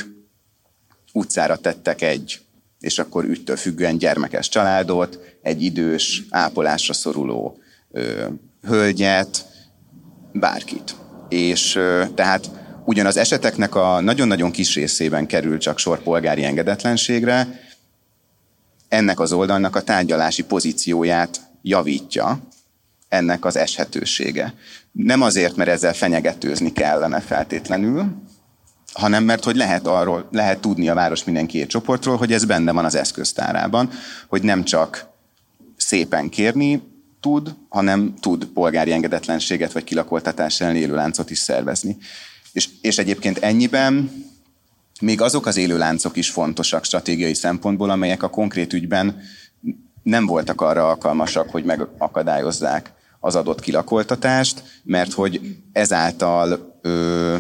utcára tettek egy, és akkor ügytől függően gyermekes családot, egy idős, ápolásra szoruló ö, hölgyet, bárkit. És ö, tehát ugyan az eseteknek a nagyon-nagyon kis részében kerül csak sor polgári engedetlenségre, ennek az oldalnak a tárgyalási pozícióját javítja ennek az eshetősége. Nem azért, mert ezzel fenyegetőzni kellene feltétlenül, hanem mert hogy lehet arról, lehet tudni a város mindenki csoportról, hogy ez benne van az eszköztárában, hogy nem csak szépen kérni tud, hanem tud polgári engedetlenséget vagy kilakoltatás ellen élő láncot is szervezni. És, és egyébként ennyiben még azok az élőláncok is fontosak stratégiai szempontból, amelyek a konkrét ügyben nem voltak arra alkalmasak, hogy megakadályozzák az adott kilakoltatást, mert hogy ezáltal, ö,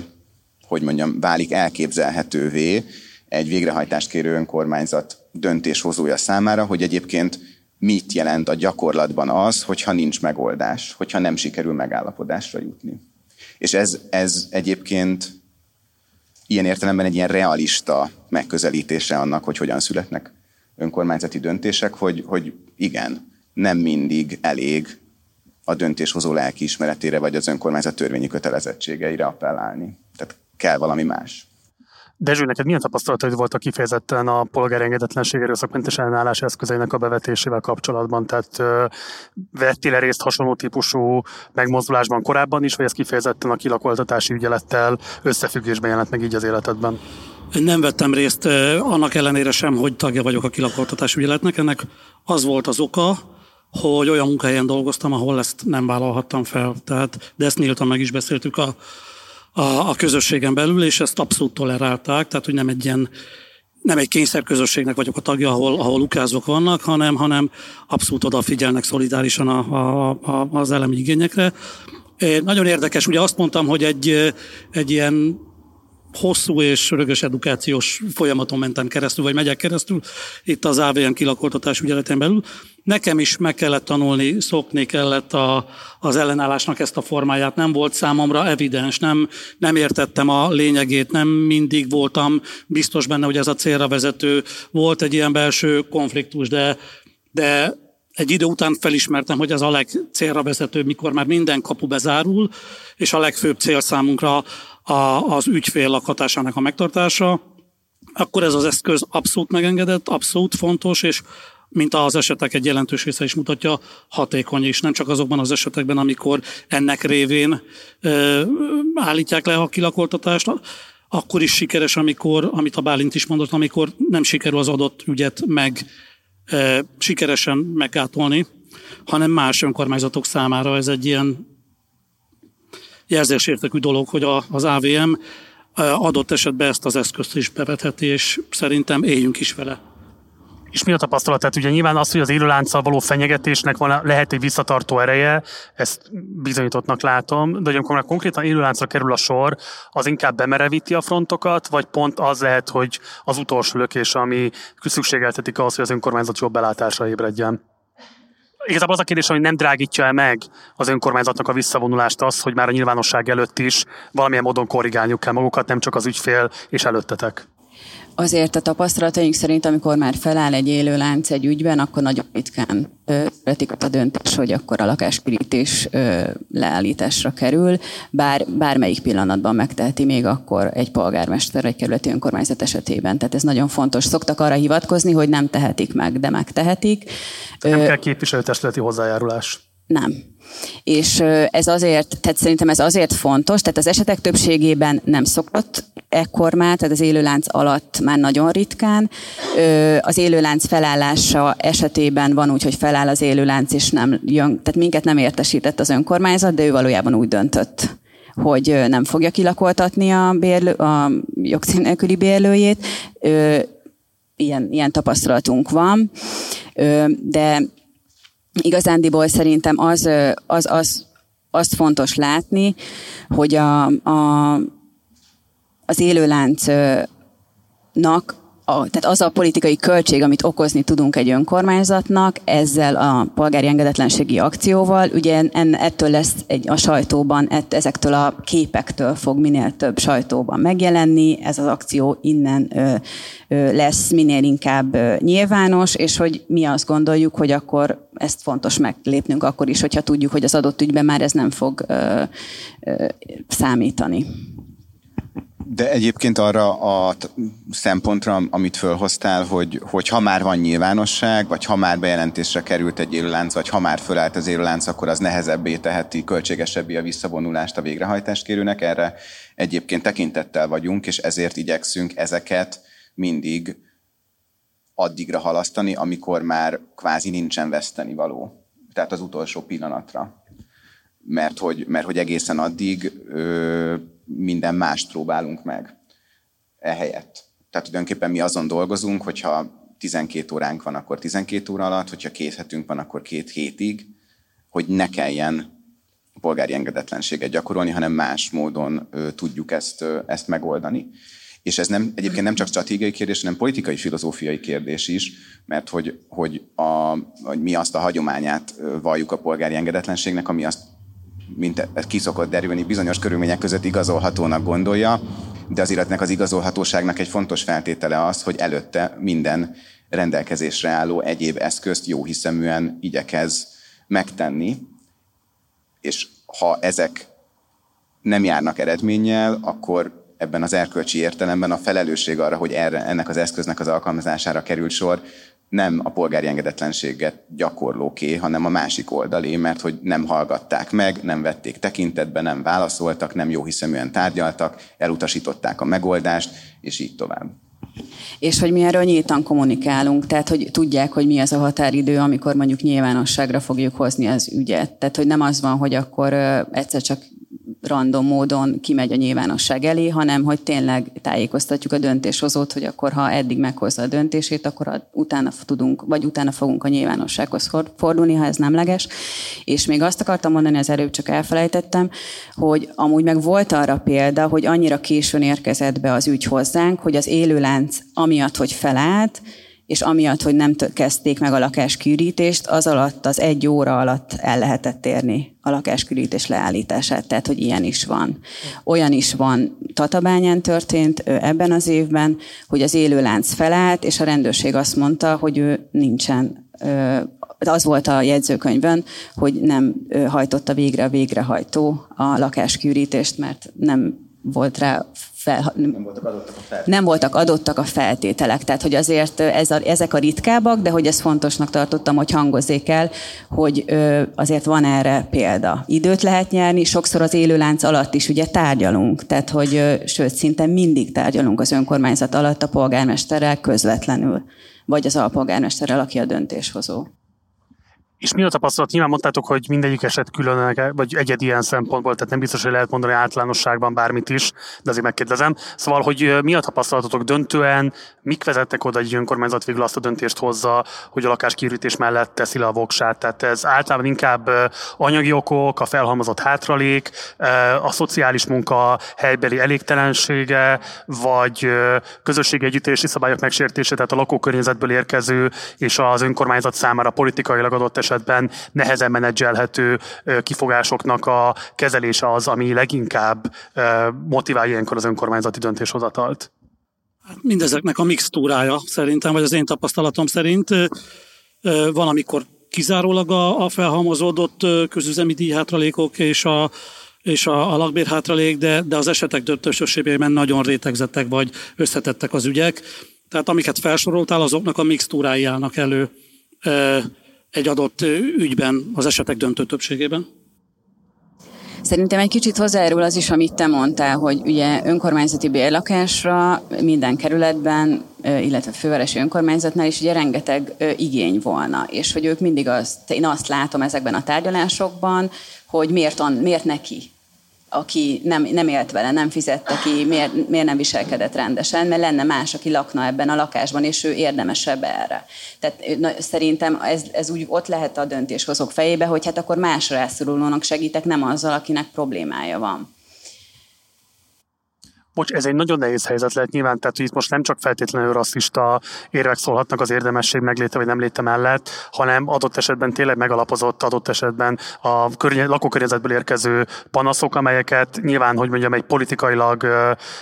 hogy mondjam, válik elképzelhetővé egy végrehajtást kérő önkormányzat döntéshozója számára, hogy egyébként mit jelent a gyakorlatban az, hogyha nincs megoldás, hogyha nem sikerül megállapodásra jutni. És ez, ez egyébként ilyen értelemben egy ilyen realista megközelítése annak, hogy hogyan születnek önkormányzati döntések, hogy, hogy igen, nem mindig elég a döntéshozó lelkiismeretére vagy az önkormányzat törvényi kötelezettségeire appellálni. Tehát kell valami más. Dezső, neked milyen tapasztalataid voltak kifejezetten a polgári engedetlenség erőszakmentes ellenállás eszközeinek a bevetésével kapcsolatban? Tehát ö, vettél részt hasonló típusú megmozdulásban korábban is, vagy ez kifejezetten a kilakoltatási ügyelettel összefüggésben jelent meg így az életedben? Nem vettem részt annak ellenére sem, hogy tagja vagyok a kilakoltatási ügyeletnek. Ennek az volt az oka, hogy olyan munkahelyen dolgoztam, ahol ezt nem vállalhattam fel. Tehát, de ezt nyíltan meg is beszéltük a, a, a közösségen belül, és ezt abszolút tolerálták, tehát hogy nem egy ilyen nem egy kényszerközösségnek vagyok a tagja, ahol, ahol ukázok vannak, hanem, hanem abszolút odafigyelnek szolidárisan a, a, a, az elemi igényekre. Nagyon érdekes, ugye azt mondtam, hogy egy, egy ilyen hosszú és rögös edukációs folyamaton mentem keresztül, vagy megyek keresztül, itt az AVM kilakoltatás ügyeletén belül. Nekem is meg kellett tanulni, szokni kellett a, az ellenállásnak ezt a formáját. Nem volt számomra evidens, nem, nem értettem a lényegét, nem mindig voltam biztos benne, hogy ez a célra vezető. Volt egy ilyen belső konfliktus, de, de egy idő után felismertem, hogy ez a legcélra vezetőbb, mikor már minden kapu bezárul, és a legfőbb cél számunkra a, az ügyfél lakhatásának a megtartása, akkor ez az eszköz abszolút megengedett, abszolút fontos, és mint az esetek egy jelentős része is mutatja, hatékony is. Nem csak azokban az esetekben, amikor ennek révén ö, állítják le a kilakoltatást, akkor is sikeres, amikor, amit a Bálint is mondott, amikor nem sikerül az adott ügyet meg e, sikeresen meggátolni, hanem más önkormányzatok számára ez egy ilyen jelzésértekű dolog, hogy a, az AVM adott esetben ezt az eszközt is bevetheti, és szerintem éljünk is vele. És mi a tapasztalat? Tehát ugye nyilván az, hogy az élőlánccal való fenyegetésnek van, lehet egy visszatartó ereje, ezt bizonyítottnak látom, de amikor már konkrétan élőláncra kerül a sor, az inkább bemerevíti a frontokat, vagy pont az lehet, hogy az utolsó lökés, ami szükségeltetik ahhoz, hogy az önkormányzat jobb belátásra ébredjen? Igazából az a kérdés, hogy nem drágítja -e meg az önkormányzatnak a visszavonulást az, hogy már a nyilvánosság előtt is valamilyen módon korrigálniuk kell magukat, nem csak az ügyfél és előttetek. Azért a tapasztalataink szerint, amikor már feláll egy élő lánc egy ügyben, akkor nagyon ritkán születik a döntés, hogy akkor a lakáspirítés leállításra kerül, bár bármelyik pillanatban megteheti még akkor egy polgármester, egy kerületi önkormányzat esetében. Tehát ez nagyon fontos. Szoktak arra hivatkozni, hogy nem tehetik meg, de megtehetik. Nem kell képviselőtestületi hozzájárulás. Nem. És ez azért, tehát szerintem ez azért fontos, tehát az esetek többségében nem szokott ekkor már, tehát az élőlánc alatt már nagyon ritkán. Az élőlánc felállása esetében van úgy, hogy feláll az élőlánc, és nem jön, tehát minket nem értesített az önkormányzat, de ő valójában úgy döntött, hogy nem fogja kilakoltatni a, bérlő, a jogcím nélküli bérlőjét. Ilyen, ilyen tapasztalatunk van, de igazándiból szerintem az, az, az, azt fontos látni, hogy a, a, az élőláncnak a, tehát az a politikai költség, amit okozni tudunk egy önkormányzatnak ezzel a polgári engedetlenségi akcióval, ugye en, ettől lesz egy, a sajtóban, ett, ezektől a képektől fog minél több sajtóban megjelenni, ez az akció innen ö, ö, lesz minél inkább ö, nyilvános, és hogy mi azt gondoljuk, hogy akkor ezt fontos meglépnünk akkor is, hogyha tudjuk, hogy az adott ügyben már ez nem fog ö, ö, számítani. De egyébként arra a szempontra, amit fölhoztál, hogy, hogy ha már van nyilvánosság, vagy ha már bejelentésre került egy élőlánc, vagy ha már fölállt az élőlánc, akkor az nehezebbé teheti, költségesebbé a visszavonulást a végrehajtást kérőnek. Erre egyébként tekintettel vagyunk, és ezért igyekszünk ezeket mindig addigra halasztani, amikor már kvázi nincsen veszteni. Tehát az utolsó pillanatra. Mert hogy, mert hogy egészen addig ö, minden mást próbálunk meg ehelyett. Tehát tulajdonképpen mi azon dolgozunk, hogyha 12 óránk van, akkor 12 óra alatt, hogyha két hetünk van, akkor két hétig, hogy ne kelljen polgári engedetlenséget gyakorolni, hanem más módon ö, tudjuk ezt, ö, ezt megoldani. És ez nem, egyébként nem csak stratégiai kérdés, hanem politikai, filozófiai kérdés is, mert hogy, hogy, a, hogy mi azt a hagyományát valljuk a polgári engedetlenségnek, ami azt mint ki szokott derülni, bizonyos körülmények között igazolhatónak gondolja, de az illetnek az igazolhatóságnak egy fontos feltétele az, hogy előtte minden rendelkezésre álló egyéb eszközt jó hiszeműen igyekez megtenni, és ha ezek nem járnak eredménnyel, akkor ebben az erkölcsi értelemben a felelősség arra, hogy erre, ennek az eszköznek az alkalmazására került sor, nem a polgári engedetlenséget gyakorlóké, hanem a másik oldalé, mert hogy nem hallgatták meg, nem vették tekintetbe, nem válaszoltak, nem jó hiszeműen tárgyaltak, elutasították a megoldást, és így tovább. És hogy mi erről nyíltan kommunikálunk, tehát hogy tudják, hogy mi az a határidő, amikor mondjuk nyilvánosságra fogjuk hozni az ügyet. Tehát, hogy nem az van, hogy akkor egyszer csak random módon kimegy a nyilvánosság elé, hanem hogy tényleg tájékoztatjuk a döntéshozót, hogy akkor ha eddig meghozza a döntését, akkor utána tudunk, vagy utána fogunk a nyilvánossághoz fordulni, ha ez nemleges. És még azt akartam mondani, az előbb csak elfelejtettem, hogy amúgy meg volt arra példa, hogy annyira későn érkezett be az ügy hozzánk, hogy az élőlánc amiatt, hogy felállt, és amiatt, hogy nem kezdték meg a lakáskürítést, az alatt, az egy óra alatt el lehetett érni a lakáskürítés leállítását, tehát hogy ilyen is van. Olyan is van, Tatabányán történt ebben az évben, hogy az élőlánc felállt, és a rendőrség azt mondta, hogy ő nincsen az volt a jegyzőkönyvben, hogy nem hajtotta végre a végrehajtó a lakáskürítést, mert nem volt rá fel, nem, voltak adottak a feltételek. nem voltak adottak a feltételek. Tehát, hogy azért ez a, ezek a ritkábbak, de hogy ez fontosnak tartottam, hogy hangozzék el, hogy ö, azért van erre példa. Időt lehet nyerni, sokszor az élőlánc alatt is ugye tárgyalunk, tehát hogy ö, sőt, szinte mindig tárgyalunk az önkormányzat alatt a polgármesterrel közvetlenül, vagy az alpolgármesterrel, aki a döntéshozó. És mi a tapasztalat? Nyilván mondtátok, hogy mindegyik eset külön, vagy egyedi ilyen szempontból, tehát nem biztos, hogy lehet mondani általánosságban bármit is, de azért megkérdezem. Szóval, hogy mi a tapasztalatotok döntően, mik vezettek oda, hogy egy önkormányzat végül azt a döntést hozza, hogy a lakáskiürítés mellett teszi le a voksát. Tehát ez általában inkább anyagi okok, a felhalmozott hátralék, a szociális munka helybeli elégtelensége, vagy közösségi együttési szabályok megsértése, tehát a lakókörnyezetből érkező és az önkormányzat számára politikailag adott esetben nehezen menedzselhető kifogásoknak a kezelése az, ami leginkább motiválja ilyenkor az önkormányzati döntéshozatalt? Hát mindezeknek a mixtúrája szerintem, vagy az én tapasztalatom szerint van, amikor kizárólag a, a felhalmozódott közüzemi díjhátralékok és a és a, a lakbérhátralék, de, de az esetek döntősösségében nagyon rétegzettek vagy összetettek az ügyek. Tehát amiket felsoroltál, azoknak a mixtúrái állnak elő egy adott ügyben az esetek döntő többségében? Szerintem egy kicsit hozzájárul az is, amit te mondtál, hogy ugye önkormányzati bérlakásra minden kerületben, illetve fővárosi önkormányzatnál is ugye rengeteg igény volna, és hogy ők mindig azt, én azt látom ezekben a tárgyalásokban, hogy miért, miért neki aki nem, nem élt vele, nem fizette ki, miért, miért nem viselkedett rendesen, mert lenne más, aki lakna ebben a lakásban, és ő érdemesebb erre. Tehát na, szerintem ez, ez úgy ott lehet a döntéshozók fejébe, hogy hát akkor más rászorulónak segítek, nem azzal, akinek problémája van. Bocs, ez egy nagyon nehéz helyzet lehet nyilván, tehát hogy itt most nem csak feltétlenül rasszista érvek szólhatnak az érdemesség megléte vagy nem léte mellett, hanem adott esetben tényleg megalapozott, adott esetben a környe, lakókörnyezetből érkező panaszok, amelyeket nyilván, hogy mondjam, egy politikailag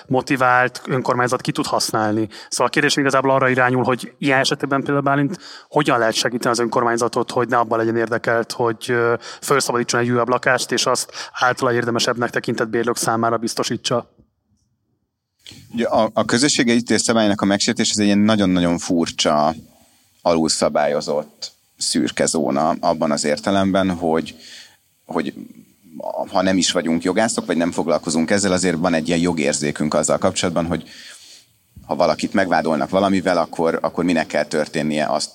motivált önkormányzat ki tud használni. Szóval a kérdés igazából arra irányul, hogy ilyen esetben például Bálint hogyan lehet segíteni az önkormányzatot, hogy ne abban legyen érdekelt, hogy felszabadítson egy újabb lakást, és azt általa érdemesebbnek tekintett bérlők számára biztosítsa. A, a közösségi együttés szabályának a megsértés ez egy ilyen nagyon-nagyon furcsa, alulszabályozott szürke zóna abban az értelemben, hogy, hogy ha nem is vagyunk jogászok, vagy nem foglalkozunk ezzel, azért van egy ilyen jogérzékünk azzal kapcsolatban, hogy ha valakit megvádolnak valamivel, akkor, akkor minek kell történnie, azt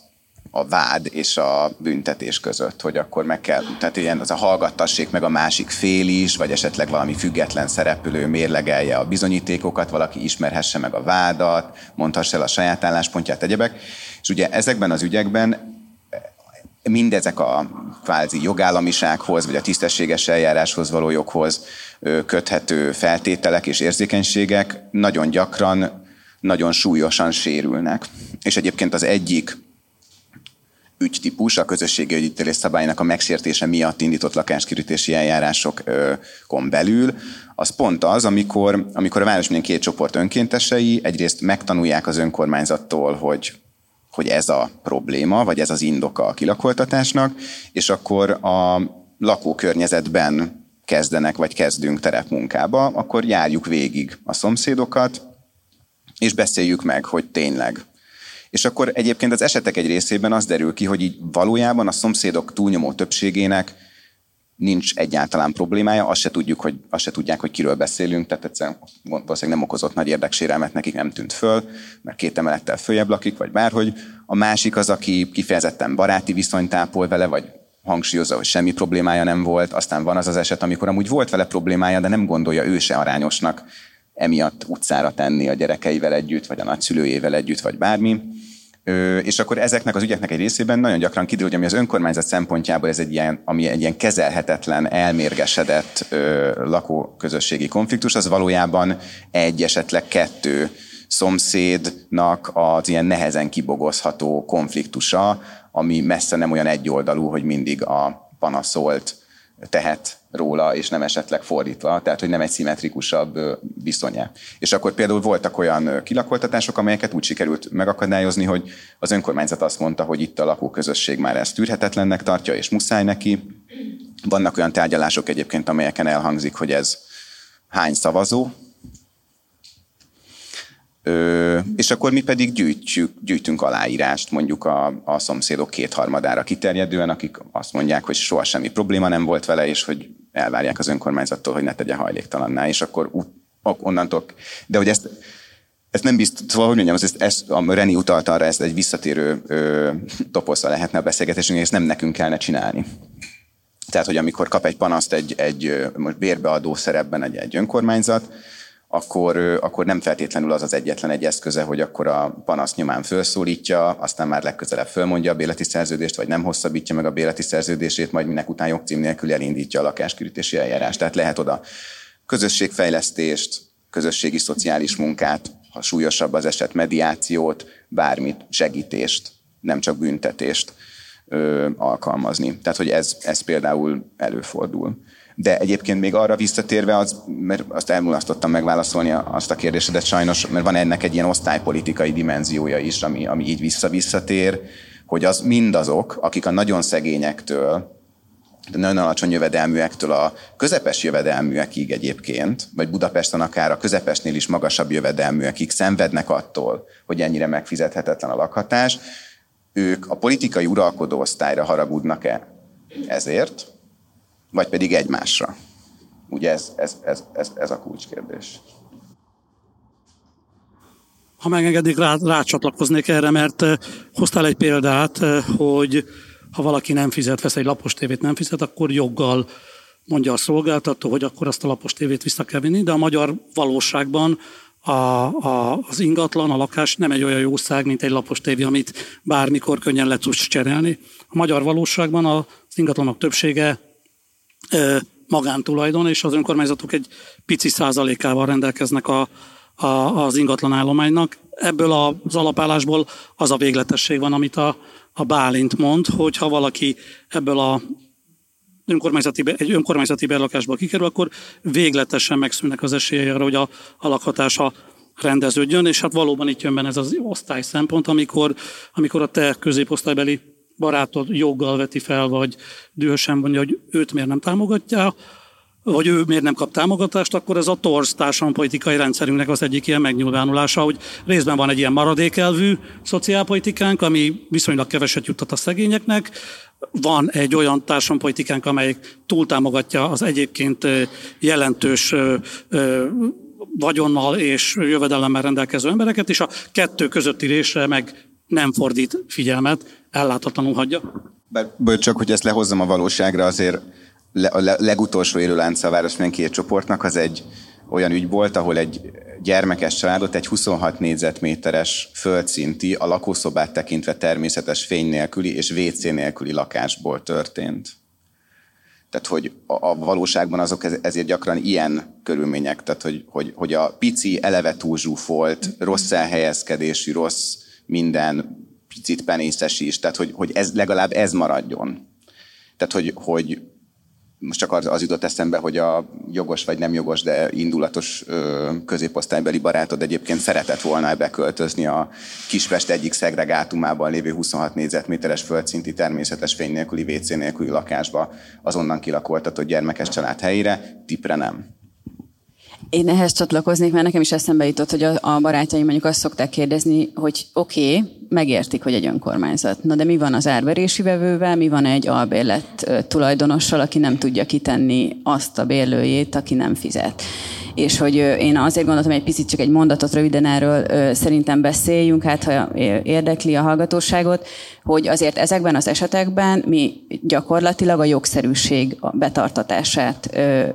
a vád és a büntetés között, hogy akkor meg kell, tehát ilyen az a hallgattassék meg a másik fél is, vagy esetleg valami független szereplő mérlegelje a bizonyítékokat, valaki ismerhesse meg a vádat, mondhassa el a saját álláspontját, egyebek. És ugye ezekben az ügyekben mindezek a kvázi jogállamisághoz, vagy a tisztességes eljáráshoz való joghoz köthető feltételek és érzékenységek nagyon gyakran, nagyon súlyosan sérülnek. És egyébként az egyik ügytípus a közösségi ügyítélés szabálynak a megsértése miatt indított lakáskirítési eljárásokon belül, az pont az, amikor, amikor a Városmilyen két csoport önkéntesei egyrészt megtanulják az önkormányzattól, hogy hogy ez a probléma, vagy ez az indoka a kilakoltatásnak, és akkor a lakókörnyezetben kezdenek, vagy kezdünk terepmunkába, akkor járjuk végig a szomszédokat, és beszéljük meg, hogy tényleg. És akkor egyébként az esetek egy részében az derül ki, hogy így valójában a szomszédok túlnyomó többségének nincs egyáltalán problémája, azt se tudjuk, hogy, azt se tudják, hogy kiről beszélünk, tehát egyszerűen valószínűleg nem okozott nagy érdeksérelmet, nekik nem tűnt föl, mert két emelettel följebb lakik, vagy bárhogy. A másik az, aki kifejezetten baráti viszonyt ápol vele, vagy hangsúlyozza, hogy semmi problémája nem volt, aztán van az az eset, amikor amúgy volt vele problémája, de nem gondolja ő se arányosnak emiatt utcára tenni a gyerekeivel együtt, vagy a nagyszülőjével együtt, vagy bármi. És akkor ezeknek az ügyeknek egy részében nagyon gyakran kiderül, hogy ami az önkormányzat szempontjából ez egy ilyen, ami egy ilyen kezelhetetlen, elmérgesedett ö, lakóközösségi konfliktus, az valójában egy, esetleg kettő szomszédnak az ilyen nehezen kibogozható konfliktusa, ami messze nem olyan egyoldalú, hogy mindig a panaszolt tehet róla, és nem esetleg fordítva, tehát hogy nem egy szimmetrikusabb viszonya. És akkor például voltak olyan kilakoltatások, amelyeket úgy sikerült megakadályozni, hogy az önkormányzat azt mondta, hogy itt a lakóközösség már ezt tűrhetetlennek tartja, és muszáj neki. Vannak olyan tárgyalások egyébként, amelyeken elhangzik, hogy ez hány szavazó, Ö, és akkor mi pedig gyűjtjük, gyűjtünk aláírást mondjuk a, a szomszédok kétharmadára kiterjedően, akik azt mondják, hogy soha semmi probléma nem volt vele, és hogy elvárják az önkormányzattól, hogy ne tegye hajléktalanná, és akkor onnantól, de hogy ezt, ezt nem biztos, szóval, hogy mondjam, ezt, ezt a Reni utalt arra, ezt egy visszatérő ö, toposza lehetne a beszélgetésünk, és ezt nem nekünk kellene csinálni. Tehát, hogy amikor kap egy panaszt egy, egy most bérbeadó szerepben egy, egy önkormányzat, akkor, akkor nem feltétlenül az az egyetlen egy eszköze, hogy akkor a panasz nyomán felszólítja, aztán már legközelebb fölmondja a béleti szerződést, vagy nem hosszabbítja meg a béleti szerződését, majd minek után jogcím nélkül elindítja a lakáskürítési eljárást. Tehát lehet oda közösségfejlesztést, közösségi szociális munkát, ha súlyosabb az eset, mediációt, bármit, segítést, nem csak büntetést ö, alkalmazni. Tehát, hogy ez, ez például előfordul. De egyébként még arra visszatérve, az, mert azt elmulasztottam megválaszolni azt a kérdésedet sajnos, mert van ennek egy ilyen osztálypolitikai dimenziója is, ami, ami így vissza-visszatér, hogy az mindazok, akik a nagyon szegényektől, de nagyon alacsony jövedelműektől a közepes jövedelműekig egyébként, vagy Budapesten akár a közepesnél is magasabb jövedelműekig szenvednek attól, hogy ennyire megfizethetetlen a lakhatás, ők a politikai uralkodó osztályra haragudnak-e ezért, vagy pedig egymásra? Ugye ez, ez, ez, ez, ez a kulcskérdés. Ha megengedik, rá, rácsatlakoznék erre, mert eh, hoztál egy példát, eh, hogy ha valaki nem fizet, vesz egy lapos tévét, nem fizet, akkor joggal mondja a szolgáltató, hogy akkor azt a lapos tévét vissza kell vinni, de a magyar valóságban a, a, az ingatlan, a lakás nem egy olyan jószág, mint egy lapos tévé, amit bármikor könnyen le tudsz cserélni. A magyar valóságban az ingatlanok többsége magántulajdon, és az önkormányzatok egy pici százalékával rendelkeznek a, a, az ingatlan állománynak. Ebből az alapállásból az a végletesség van, amit a, a Bálint mond, hogy ha valaki ebből a önkormányzati, egy önkormányzati berlakásból kikerül, akkor végletesen megszűnnek az esélyei arra, hogy a, a lakhatása rendeződjön, és hát valóban itt jön benne ez az osztály szempont, amikor, amikor a te középosztálybeli barátod joggal veti fel, vagy dühösen mondja, hogy őt miért nem támogatja, vagy ő miért nem kap támogatást, akkor ez a torz társadalompolitikai rendszerünknek az egyik ilyen megnyilvánulása, hogy részben van egy ilyen maradékelvű szociálpolitikánk, ami viszonylag keveset juttat a szegényeknek, van egy olyan társadalompolitikánk, amelyik túltámogatja az egyébként jelentős vagyonnal és jövedelemmel rendelkező embereket, és a kettő közötti résre meg nem fordít figyelmet, ellátatlanul hagyja. Bár, csak, hogy ezt lehozzam a valóságra, azért a legutolsó élőlánca a két csoportnak az egy olyan ügy volt, ahol egy gyermekes családot egy 26 négyzetméteres földszinti, a lakószobát tekintve természetes fény nélküli és WC nélküli lakásból történt. Tehát, hogy a, a valóságban azok ezért gyakran ilyen körülmények, tehát, hogy, hogy, hogy a pici, eleve túlzsúfolt, rossz elhelyezkedésű, rossz minden, picit penészes is, tehát, hogy, hogy ez, legalább ez maradjon. Tehát, hogy, hogy most csak az, az jutott eszembe, hogy a jogos vagy nem jogos, de indulatos ö, középosztálybeli barátod egyébként szeretett volna beköltözni a Kispest egyik szegregátumában lévő 26 négyzetméteres földszinti természetes fény nélküli, WC nélküli lakásba azonnan kilakoltatott gyermekes család helyére, tipre nem. Én ehhez csatlakoznék, mert nekem is eszembe jutott, hogy a, a barátjaim mondjuk azt szokták kérdezni, hogy oké, okay, megértik, hogy egy önkormányzat. Na de mi van az árverési vevővel, mi van egy albérlet tulajdonossal, aki nem tudja kitenni azt a bérlőjét, aki nem fizet és hogy én azért gondoltam, egy picit csak egy mondatot röviden erről szerintem beszéljünk, hát ha érdekli a hallgatóságot, hogy azért ezekben az esetekben mi gyakorlatilag a jogszerűség betartatását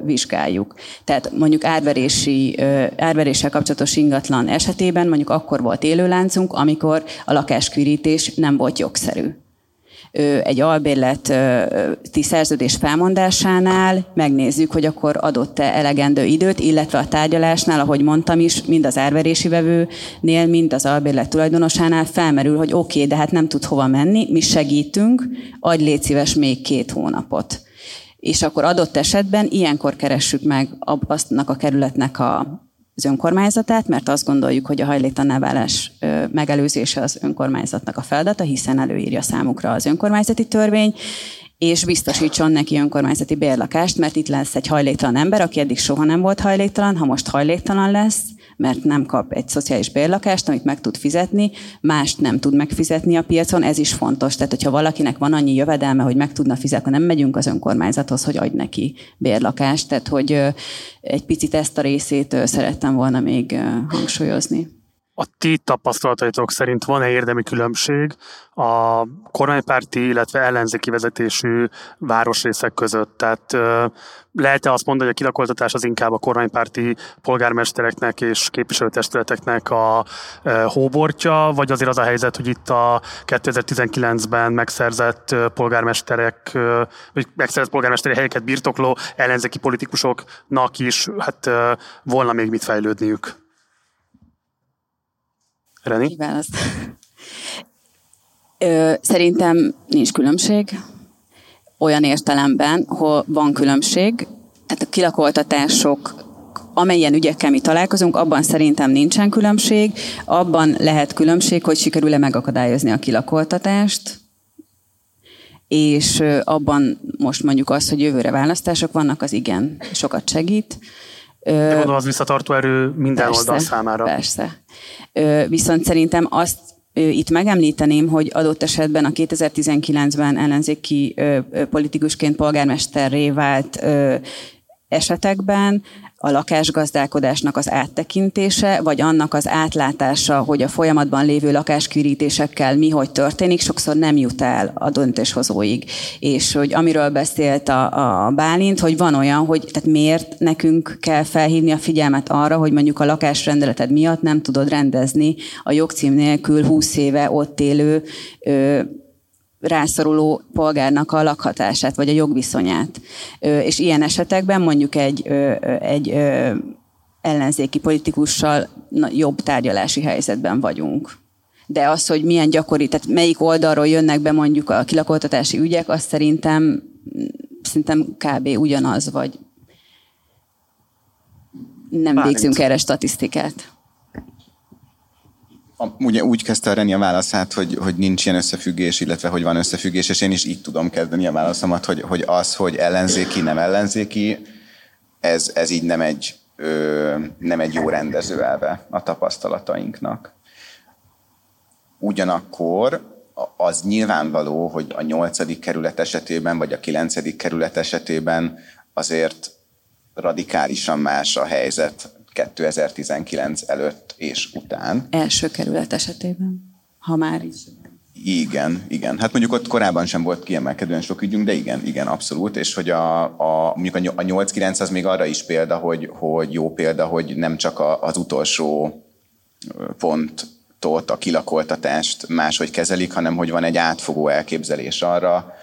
vizsgáljuk. Tehát mondjuk árverési, árveréssel kapcsolatos ingatlan esetében mondjuk akkor volt élőláncunk, amikor a lakáskürítés nem volt jogszerű egy albérleti szerződés felmondásánál megnézzük, hogy akkor adott-e elegendő időt, illetve a tárgyalásnál, ahogy mondtam is, mind az árverési vevőnél, mind az albérlet tulajdonosánál felmerül, hogy oké, okay, de hát nem tud hova menni, mi segítünk, adj légy szíves még két hónapot. És akkor adott esetben ilyenkor keressük meg aztnak a kerületnek a az önkormányzatát, mert azt gondoljuk, hogy a hajléktalanná válás megelőzése az önkormányzatnak a feladata, hiszen előírja számukra az önkormányzati törvény, és biztosítson neki önkormányzati bérlakást, mert itt lesz egy hajléktalan ember, aki eddig soha nem volt hajléktalan, ha most hajléktalan lesz, mert nem kap egy szociális bérlakást, amit meg tud fizetni, mást nem tud megfizetni a piacon, ez is fontos. Tehát, hogyha valakinek van annyi jövedelme, hogy meg tudna fizetni, nem megyünk az önkormányzathoz, hogy adj neki bérlakást. Tehát, hogy egy picit ezt a részét szerettem volna még hangsúlyozni. A ti tapasztalataitok szerint van-e érdemi különbség a kormánypárti, illetve ellenzéki vezetésű városrészek között? Tehát lehet-e azt mondani, hogy a kilakoltatás az inkább a kormánypárti polgármestereknek és képviselőtestületeknek a hóbortja, vagy azért az a helyzet, hogy itt a 2019-ben megszerzett polgármesterek, vagy megszerzett polgármesteri helyeket birtokló ellenzéki politikusoknak is hát volna még mit fejlődniük? Reni? Szerintem nincs különbség. Olyan értelemben, hogy van különbség. Tehát a kilakoltatások amelyen ügyekkel mi találkozunk, abban szerintem nincsen különbség. Abban lehet különbség, hogy sikerül-e megakadályozni a kilakoltatást, és abban most mondjuk az, hogy jövőre választások vannak, az igen, sokat segít. De gondolom, az visszatartó erő minden persze, oldal számára. Persze. Viszont szerintem azt itt megemlíteném, hogy adott esetben a 2019-ben ellenzéki politikusként polgármesterré vált esetekben a lakásgazdálkodásnak az áttekintése, vagy annak az átlátása, hogy a folyamatban lévő lakáskürítésekkel mi hogy történik, sokszor nem jut el a döntéshozóig. És hogy amiről beszélt a, a Bálint, hogy van olyan, hogy tehát miért nekünk kell felhívni a figyelmet arra, hogy mondjuk a lakásrendeleted miatt nem tudod rendezni a jogcím nélkül 20 éve ott élő ö, rászoruló polgárnak a lakhatását, vagy a jogviszonyát. És ilyen esetekben mondjuk egy, egy ellenzéki politikussal jobb tárgyalási helyzetben vagyunk. De az, hogy milyen gyakori, tehát melyik oldalról jönnek be mondjuk a kilakoltatási ügyek, azt szerintem, szerintem kb. ugyanaz, vagy nem Bálint. végzünk erre statisztikát ugye úgy kezdte a Reni a válaszát, hogy, hogy nincs ilyen összefüggés, illetve hogy van összefüggés, és én is így tudom kezdeni a válaszomat, hogy, hogy az, hogy ellenzéki, nem ellenzéki, ez, ez így nem egy, ö, nem egy jó rendező elve a tapasztalatainknak. Ugyanakkor az nyilvánvaló, hogy a nyolcadik kerület esetében, vagy a kilencedik kerület esetében azért radikálisan más a helyzet 2019 előtt és után. Első kerület esetében, ha már is. Igen, igen. Hát mondjuk ott korábban sem volt kiemelkedően sok ügyünk, de igen, igen, abszolút. És hogy a, a mondjuk a 8-9 az még arra is példa, hogy, hogy jó példa, hogy nem csak a, az utolsó pontot, a kilakoltatást máshogy kezelik, hanem hogy van egy átfogó elképzelés arra,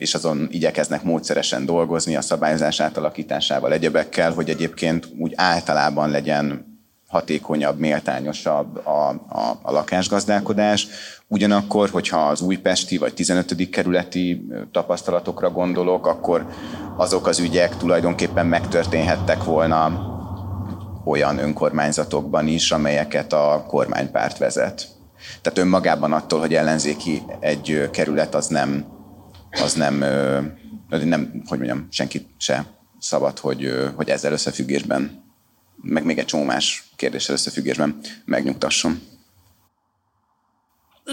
és azon igyekeznek módszeresen dolgozni a szabályozás átalakításával, egyebekkel, hogy egyébként úgy általában legyen hatékonyabb, méltányosabb a, a, a lakásgazdálkodás. Ugyanakkor, hogyha az újpesti vagy 15. kerületi tapasztalatokra gondolok, akkor azok az ügyek tulajdonképpen megtörténhettek volna olyan önkormányzatokban is, amelyeket a kormánypárt vezet. Tehát önmagában attól, hogy ellenzéki egy kerület, az nem, az nem, nem hogy mondjam, senki se szabad, hogy, hogy ezzel összefüggésben meg még egy csomó más kérdéssel összefüggésben megnyugtasson.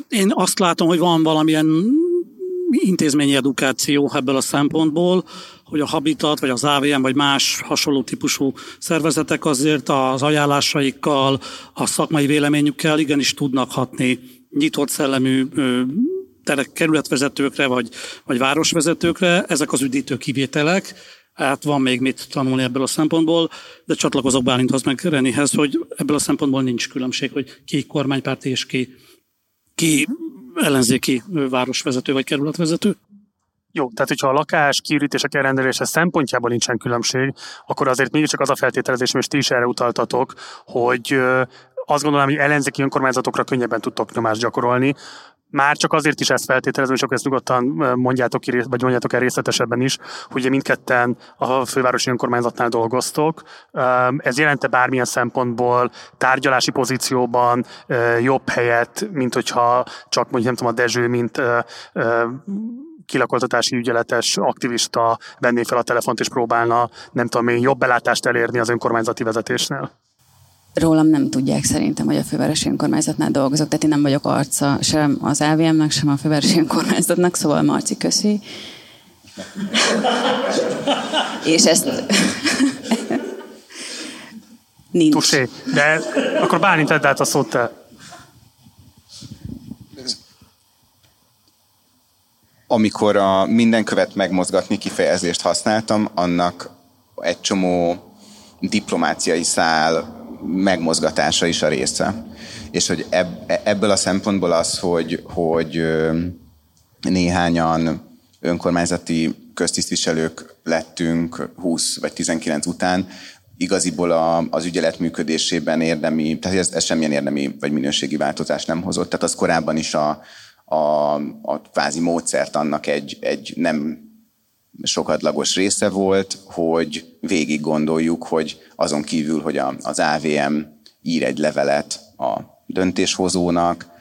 Én azt látom, hogy van valamilyen intézményi edukáció ebből a szempontból, hogy a Habitat, vagy az AVM, vagy más hasonló típusú szervezetek azért az ajánlásaikkal, a szakmai véleményükkel igenis tudnak hatni nyitott szellemű kerületvezetőkre, vagy, vagy városvezetőkre. Ezek az üdítő kivételek, hát van még mit tanulni ebből a szempontból, de csatlakozok Bálinthoz meg Renihez, hogy ebből a szempontból nincs különbség, hogy ki kormánypárti és ki, ki ellenzéki városvezető vagy kerületvezető. Jó, tehát hogyha a lakás kiürítések elrendelése szempontjából nincsen különbség, akkor azért mégiscsak az a feltételezés, és ti is erre utaltatok, hogy azt gondolom, hogy ellenzéki önkormányzatokra könnyebben tudtok nyomást gyakorolni, már csak azért is ezt feltételezem, és akkor ezt nyugodtan mondjátok ki, vagy mondjátok el részletesebben is, hogy ugye mindketten a fővárosi önkormányzatnál dolgoztok. Ez jelente bármilyen szempontból tárgyalási pozícióban jobb helyet, mint hogyha csak mondjuk nem tudom, a Dezső, mint kilakoltatási ügyeletes aktivista venné fel a telefont és próbálna, nem tudom én, jobb belátást elérni az önkormányzati vezetésnél? Rólam nem tudják szerintem, hogy a fővárosi önkormányzatnál dolgozok, tehát én nem vagyok arca sem az AVM-nek, sem a fővárosi önkormányzatnak, szóval Marci, köszi. És ezt... Nincs. Tusé. De akkor Bálint tedd át a szót te. Amikor a minden követ megmozgatni kifejezést használtam, annak egy csomó diplomáciai szál megmozgatása is a része. És hogy ebb, ebből a szempontból az, hogy, hogy néhányan önkormányzati köztisztviselők lettünk 20 vagy 19 után, igaziból a, az ügyelet működésében érdemi, tehát ez, ez semmilyen érdemi vagy minőségi változást nem hozott. Tehát az korábban is a, a, a kvázi módszert annak egy, egy nem sokadlagos része volt, hogy végig gondoljuk, hogy azon kívül, hogy a, az AVM ír egy levelet a döntéshozónak,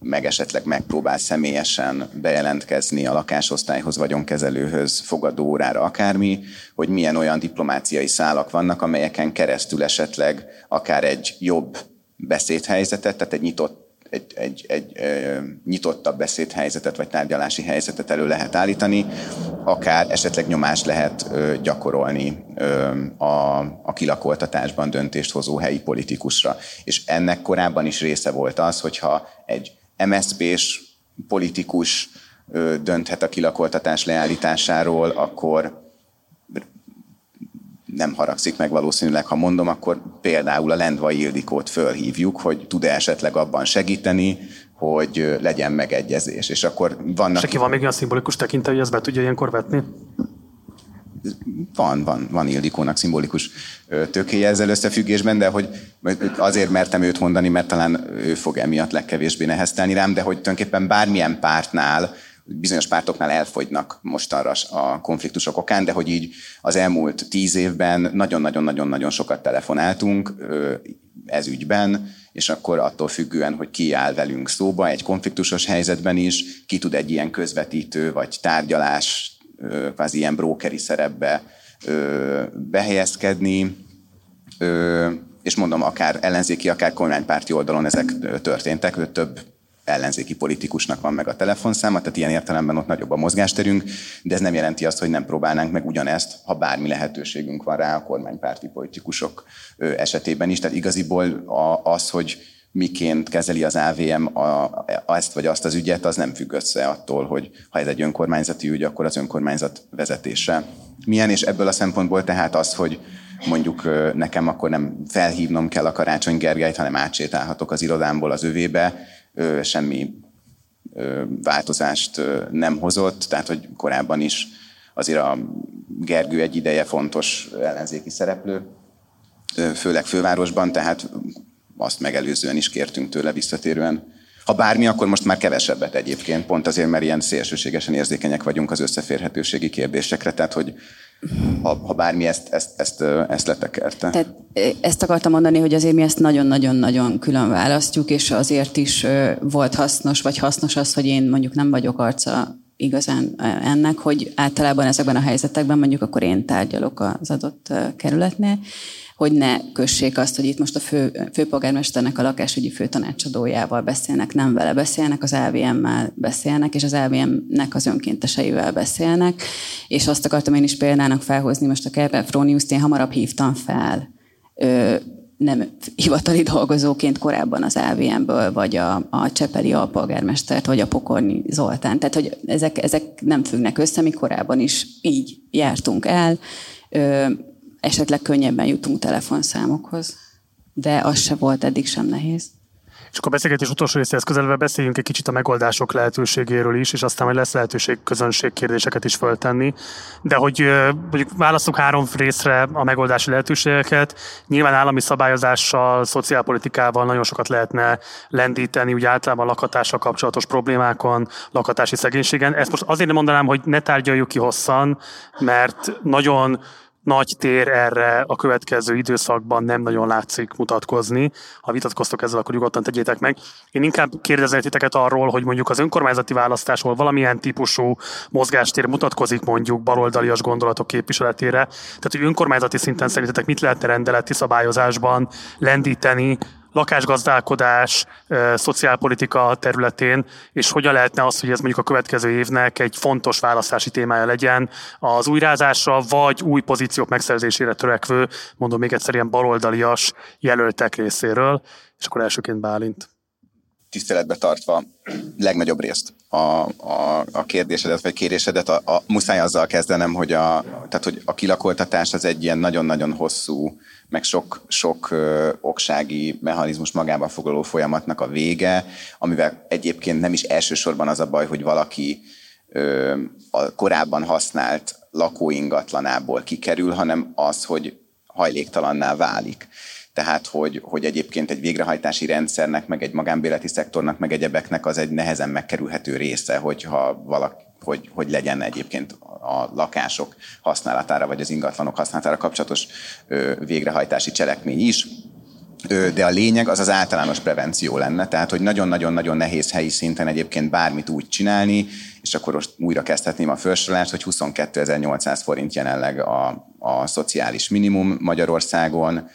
meg esetleg megpróbál személyesen bejelentkezni a lakásosztályhoz, vagyonkezelőhöz, fogadóórára, akármi, hogy milyen olyan diplomáciai szálak vannak, amelyeken keresztül esetleg akár egy jobb beszédhelyzetet, tehát egy nyitott egy, egy, egy egy nyitottabb beszédhelyzetet vagy tárgyalási helyzetet elő lehet állítani, akár esetleg nyomást lehet gyakorolni a, a kilakoltatásban döntést hozó helyi politikusra. És ennek korábban is része volt az, hogyha egy MSZP-s politikus dönthet a kilakoltatás leállításáról, akkor nem haragszik meg valószínűleg, ha mondom, akkor például a Lendvai Ildikót fölhívjuk, hogy tud-e esetleg abban segíteni, hogy legyen megegyezés. És akkor vannak... És van még olyan szimbolikus tekintet, hogy ezt be tudja ilyenkor vetni? Van, van, van Ildikónak szimbolikus tökéje ezzel összefüggésben, de hogy azért mertem őt mondani, mert talán ő fog emiatt legkevésbé neheztelni rám, de hogy tulajdonképpen bármilyen pártnál bizonyos pártoknál elfogynak mostanra a konfliktusok okán, de hogy így az elmúlt tíz évben nagyon-nagyon-nagyon-nagyon sokat telefonáltunk ez ügyben, és akkor attól függően, hogy ki áll velünk szóba egy konfliktusos helyzetben is, ki tud egy ilyen közvetítő vagy tárgyalás, kvázi ilyen brókeri szerepbe behelyezkedni, és mondom, akár ellenzéki, akár kormánypárti oldalon ezek történtek, több ellenzéki politikusnak van meg a telefonszáma, tehát ilyen értelemben ott nagyobb a mozgásterünk, de ez nem jelenti azt, hogy nem próbálnánk meg ugyanezt, ha bármi lehetőségünk van rá a kormánypárti politikusok esetében is. Tehát igaziból az, hogy miként kezeli az AVM a, a, ezt vagy azt az ügyet, az nem függ össze attól, hogy ha ez egy önkormányzati ügy, akkor az önkormányzat vezetése milyen, és ebből a szempontból tehát az, hogy mondjuk nekem akkor nem felhívnom kell a Karácsony Gergelyt, hanem átsétálhatok az irodámból az övébe, semmi változást nem hozott, tehát hogy korábban is azért a Gergő egy ideje fontos ellenzéki szereplő, főleg fővárosban, tehát azt megelőzően is kértünk tőle visszatérően. Ha bármi, akkor most már kevesebbet egyébként, pont azért, mert ilyen szélsőségesen érzékenyek vagyunk az összeférhetőségi kérdésekre, tehát hogy ha, ha bármi ezt, ezt, ezt, ezt letekelte. Tehát ezt akartam mondani, hogy azért mi ezt nagyon-nagyon-nagyon külön választjuk, és azért is volt hasznos, vagy hasznos az, hogy én mondjuk nem vagyok arca igazán ennek, hogy általában ezekben a helyzetekben mondjuk akkor én tárgyalok az adott kerületnél, hogy ne kössék azt, hogy itt most a fő, főpolgármesternek a lakásügyi főtanácsadójával beszélnek, nem vele beszélnek, az AVM-mel beszélnek, és az AVM-nek az önkénteseivel beszélnek, és azt akartam én is példának felhozni, most a Kerben Fróniuszt én hamarabb hívtam fel, nem hivatali dolgozóként korábban az AVM-ből, vagy a, a Csepeli alpolgármestert, vagy a Pokorni Zoltán. Tehát, hogy ezek, ezek nem függnek össze, mi korábban is így jártunk el. Ö, esetleg könnyebben jutunk telefonszámokhoz. De az se volt eddig sem nehéz. És akkor a beszélgetés utolsó részéhez közelve beszéljünk egy kicsit a megoldások lehetőségéről is, és aztán hogy lesz lehetőség közönség kérdéseket is föltenni. De hogy mondjuk választunk három részre a megoldási lehetőségeket, nyilván állami szabályozással, szociálpolitikával nagyon sokat lehetne lendíteni, úgy általában a lakhatással kapcsolatos problémákon, lakhatási szegénységen. Ezt most azért nem mondanám, hogy ne tárgyaljuk ki hosszan, mert nagyon nagy tér erre a következő időszakban nem nagyon látszik mutatkozni. Ha vitatkoztok ezzel, akkor nyugodtan tegyétek meg. Én inkább kérdeznék titeket arról, hogy mondjuk az önkormányzati választásról valamilyen típusú mozgástér mutatkozik mondjuk baloldalias gondolatok képviseletére. Tehát, hogy önkormányzati szinten szerintetek mit lehetne rendeleti szabályozásban lendíteni, lakásgazdálkodás, szociálpolitika területén, és hogyan lehetne az, hogy ez mondjuk a következő évnek egy fontos választási témája legyen az újrázásra, vagy új pozíciók megszerzésére törekvő, mondom még egyszer ilyen baloldalias jelöltek részéről, és akkor elsőként Bálint. Tiszteletbe tartva legnagyobb részt a, a, a kérdésedet vagy kérésedet, a, a, muszáj azzal kezdenem, hogy a, tehát, hogy a kilakoltatás az egy ilyen nagyon-nagyon hosszú meg sok, sok ö, oksági mechanizmus magába foglaló folyamatnak a vége, amivel egyébként nem is elsősorban az a baj, hogy valaki ö, a korábban használt lakóingatlanából kikerül, hanem az, hogy hajléktalanná válik. Tehát, hogy, hogy egyébként egy végrehajtási rendszernek, meg egy magánbéleti szektornak, meg egyebeknek az egy nehezen megkerülhető része, hogyha valaki, hogy, hogy legyen egyébként a lakások használatára, vagy az ingatlanok használatára kapcsolatos végrehajtási cselekmény is. De a lényeg az az általános prevenció lenne, tehát hogy nagyon-nagyon-nagyon nehéz helyi szinten egyébként bármit úgy csinálni, és akkor most újra kezdhetném a felsorolást, hogy 22.800 forint jelenleg a, a szociális minimum Magyarországon,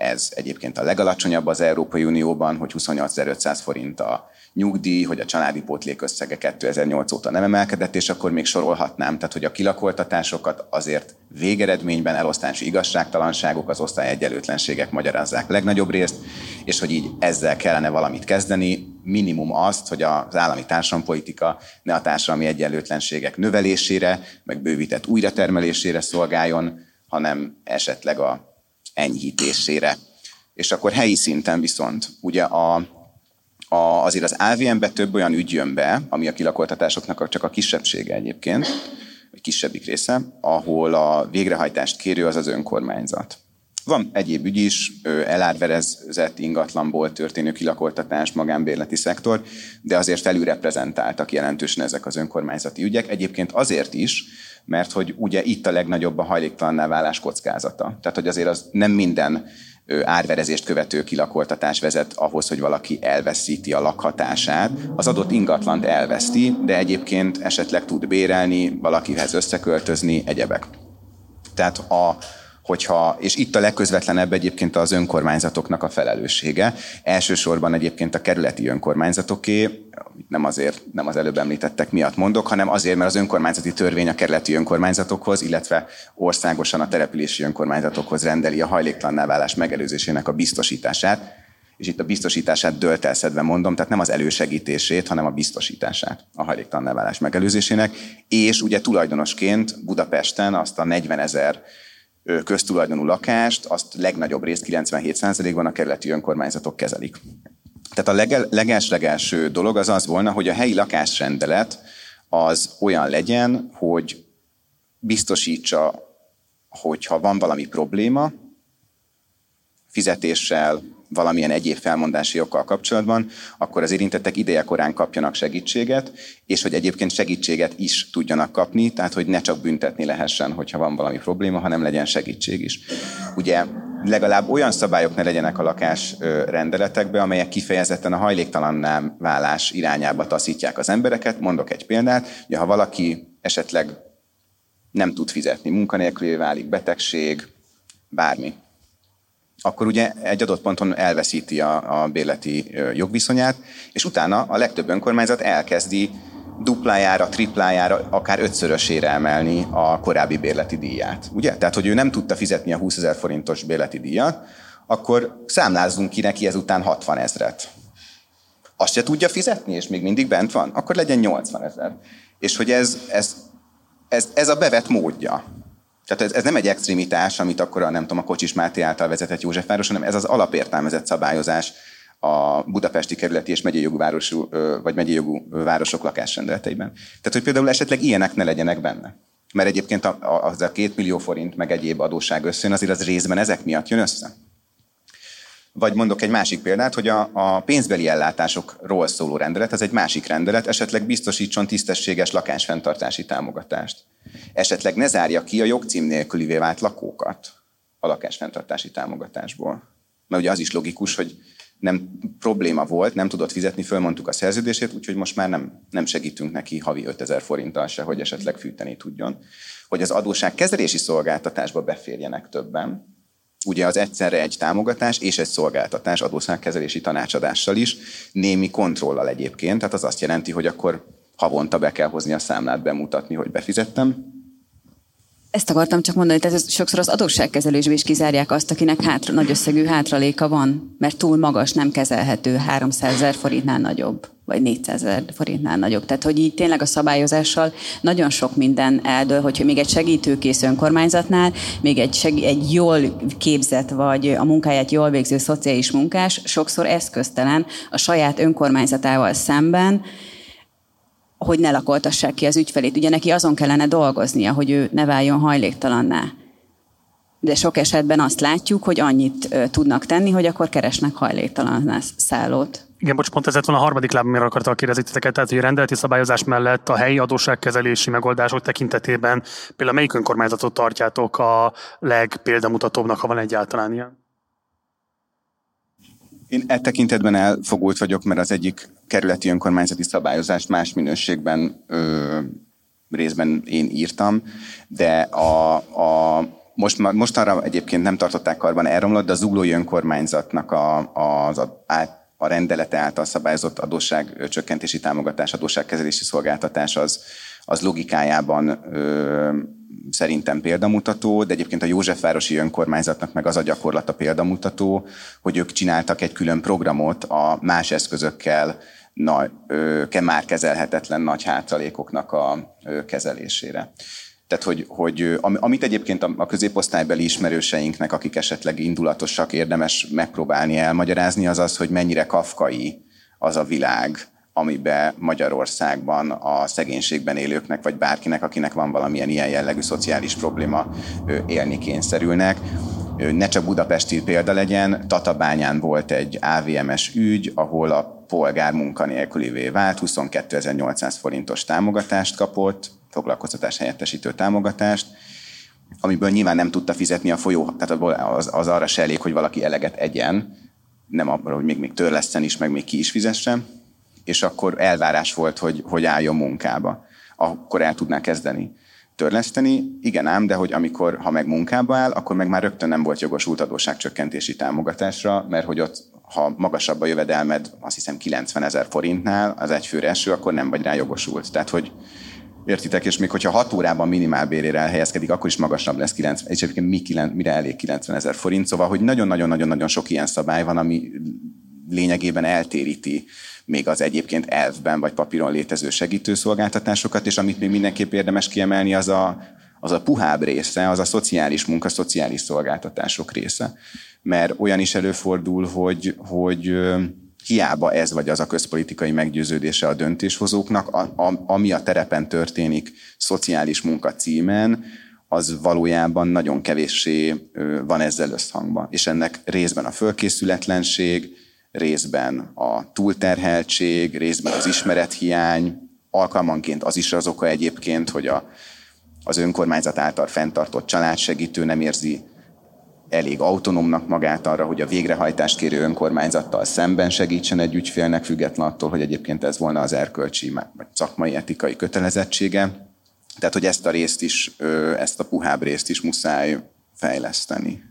ez egyébként a legalacsonyabb az Európai Unióban, hogy 28.500 forint a nyugdíj, hogy a családi pótlék összege 2008 óta nem emelkedett, és akkor még sorolhatnám, tehát hogy a kilakoltatásokat azért végeredményben elosztási igazságtalanságok, az osztályegyenlőtlenségek magyarázzák legnagyobb részt, és hogy így ezzel kellene valamit kezdeni, minimum azt, hogy az állami társadalompolitika ne a társadalmi egyenlőtlenségek növelésére, meg bővített újratermelésére szolgáljon, hanem esetleg a enyhítésére. És akkor helyi szinten viszont ugye a, a, azért az AVM-be több olyan ügy jön be, ami a kilakoltatásoknak csak a kisebbsége egyébként, vagy kisebbik része, ahol a végrehajtást kérő az az önkormányzat. Van egyéb ügy is, elárverezett ingatlanból történő kilakoltatás, magánbérleti szektor, de azért felülreprezentáltak jelentősen ezek az önkormányzati ügyek. Egyébként azért is, mert hogy ugye itt a legnagyobb a hajléktalanná válás kockázata. Tehát, hogy azért az nem minden árverezést követő kilakoltatás vezet ahhoz, hogy valaki elveszíti a lakhatását. Az adott ingatlant elveszti, de egyébként esetleg tud bérelni, valakihez összeköltözni, egyebek. Tehát a, hogyha, és itt a legközvetlenebb egyébként az önkormányzatoknak a felelőssége. Elsősorban egyébként a kerületi önkormányzatoké, nem azért, nem az előbb említettek miatt mondok, hanem azért, mert az önkormányzati törvény a kerületi önkormányzatokhoz, illetve országosan a települési önkormányzatokhoz rendeli a hajléktalanná válás megelőzésének a biztosítását, és itt a biztosítását döltelszedve mondom, tehát nem az elősegítését, hanem a biztosítását a hajléktalan válás megelőzésének, és ugye tulajdonosként Budapesten azt a 40 ezer köztulajdonú lakást, azt legnagyobb részt 97%-ban a kerületi önkormányzatok kezelik. Tehát a leges-legelső dolog az az volna, hogy a helyi lakásrendelet az olyan legyen, hogy biztosítsa, hogyha van valami probléma, fizetéssel, valamilyen egyéb felmondási jokkal kapcsolatban, akkor az érintettek idejekorán kapjanak segítséget, és hogy egyébként segítséget is tudjanak kapni, tehát hogy ne csak büntetni lehessen, hogyha van valami probléma, hanem legyen segítség is. Ugye legalább olyan szabályok ne legyenek a lakás rendeletekbe, amelyek kifejezetten a hajléktalanná válás irányába taszítják az embereket. Mondok egy példát, hogy ha valaki esetleg nem tud fizetni, munkanélkülé válik, betegség, bármi, akkor ugye egy adott ponton elveszíti a, a bérleti jogviszonyát, és utána a legtöbb önkormányzat elkezdi duplájára, triplájára, akár ötszörösére emelni a korábbi bérleti díját. Ugye? Tehát, hogy ő nem tudta fizetni a 20 ezer forintos bérleti díjat, akkor számlázzunk ki neki ezután 60 ezret. Azt se tudja fizetni, és még mindig bent van, akkor legyen 80 ezer. És hogy ez, ez, ez, ez a bevet módja. Tehát ez, ez nem egy extremitás, amit akkor a, nem tudom, a Kocsis Máté által vezetett Józsefváros, hanem ez az alapértelmezett szabályozás a budapesti kerületi és megyei jogú, városú, vagy megyei jogú városok lakásrendeleteiben. Tehát, hogy például esetleg ilyenek ne legyenek benne. Mert egyébként az a két millió forint meg egyéb adóság összejön, azért az részben ezek miatt jön össze. Vagy mondok egy másik példát, hogy a, a pénzbeli ellátásokról szóló rendelet, ez egy másik rendelet, esetleg biztosítson tisztességes lakásfenntartási támogatást. Esetleg ne zárja ki a jogcím nélkülivé vált lakókat a lakásfenntartási támogatásból. Mert ugye az is logikus, hogy nem probléma volt, nem tudott fizetni, fölmondtuk a szerződését, úgyhogy most már nem, nem segítünk neki havi 5000 forinttal se, hogy esetleg fűteni tudjon. Hogy az adóság kezelési szolgáltatásba beférjenek többen, ugye az egyszerre egy támogatás és egy szolgáltatás adószágkezelési tanácsadással is, némi kontrollal egyébként, tehát az azt jelenti, hogy akkor havonta be kell hozni a számlát, bemutatni, hogy befizettem, ezt akartam csak mondani, tehát sokszor az adósságkezelésben is kizárják azt, akinek hátra, nagy összegű hátraléka van, mert túl magas, nem kezelhető, 300 ezer forintnál nagyobb, vagy 400 ezer forintnál nagyobb. Tehát, hogy így tényleg a szabályozással nagyon sok minden eldől, hogyha még egy segítőkész önkormányzatnál, még egy, seg- egy jól képzett, vagy a munkáját jól végző szociális munkás sokszor eszköztelen a saját önkormányzatával szemben, hogy ne lakoltassák ki az ügyfelét. Ugye neki azon kellene dolgoznia, hogy ő ne váljon hajléktalanná. De sok esetben azt látjuk, hogy annyit tudnak tenni, hogy akkor keresnek hajléktalan szállót. Igen, bocs, pont ez lett volna a harmadik láb, amire akartam kérdezni titeket, tehát hogy a rendeleti szabályozás mellett a helyi adósságkezelési megoldások tekintetében például melyik önkormányzatot tartjátok a legpéldamutatóbbnak, ha van egyáltalán ilyen? Én e tekintetben elfogult vagyok, mert az egyik kerületi önkormányzati szabályozást más minőségben ö, részben én írtam, de a, a most, most arra egyébként nem tartották karban elromlott, de az zuglói önkormányzatnak a, az a, a rendelete által szabályozott adósság csökkentési támogatás, adósságkezelési szolgáltatás az, az logikájában ö, szerintem példamutató, de egyébként a Józsefvárosi önkormányzatnak meg az a gyakorlata példamutató, hogy ők csináltak egy külön programot a más eszközökkel nagy, ö, már kezelhetetlen nagy hátralékoknak a ö, kezelésére. Tehát, hogy, hogy amit egyébként a középosztálybeli ismerőseinknek, akik esetleg indulatosak, érdemes megpróbálni elmagyarázni, az az, hogy mennyire kafkai az a világ, amiben Magyarországban a szegénységben élőknek, vagy bárkinek, akinek van valamilyen ilyen jellegű szociális probléma, élni kényszerülnek. Ne csak budapesti példa legyen, Tatabányán volt egy AVMS ügy, ahol a polgár munkanélkülivé vált, 22.800 forintos támogatást kapott, foglalkoztatás helyettesítő támogatást, amiből nyilván nem tudta fizetni a folyó, tehát az, az arra se elég, hogy valaki eleget egyen, nem abban, hogy még, még törleszten is, meg még ki is fizessen, és akkor elvárás volt, hogy, hogy álljon munkába. Akkor el tudná kezdeni törleszteni, igen ám, de hogy amikor, ha meg munkába áll, akkor meg már rögtön nem volt jogosult adósságcsökkentési támogatásra, mert hogy ott, ha magasabb a jövedelmed, azt hiszem 90 ezer forintnál az egyfőre eső, akkor nem vagy rá jogosult. Tehát, hogy Értitek, és még hogyha 6 órában minimálbérére elhelyezkedik, akkor is magasabb lesz 90, és egyébként mi, mire elég 90 ezer forint. Szóval, hogy nagyon-nagyon-nagyon-nagyon sok ilyen szabály van, ami lényegében eltéríti még az egyébként elvben vagy papíron létező segítőszolgáltatásokat, és amit még mindenképp érdemes kiemelni, az a, az a puhább része, az a szociális munka, szociális szolgáltatások része. Mert olyan is előfordul, hogy, hogy hiába ez vagy az a közpolitikai meggyőződése a döntéshozóknak, a, a, ami a terepen történik szociális munka címen, az valójában nagyon kevéssé van ezzel összhangban. És ennek részben a fölkészületlenség, részben a túlterheltség, részben az ismerethiány, alkalmanként az is az oka egyébként, hogy a, az önkormányzat által fenntartott családsegítő nem érzi elég autonómnak magát arra, hogy a végrehajtást kérő önkormányzattal szemben segítsen egy ügyfélnek, független attól, hogy egyébként ez volna az erkölcsi vagy szakmai etikai kötelezettsége. Tehát, hogy ezt a részt is, ezt a puhább részt is muszáj fejleszteni.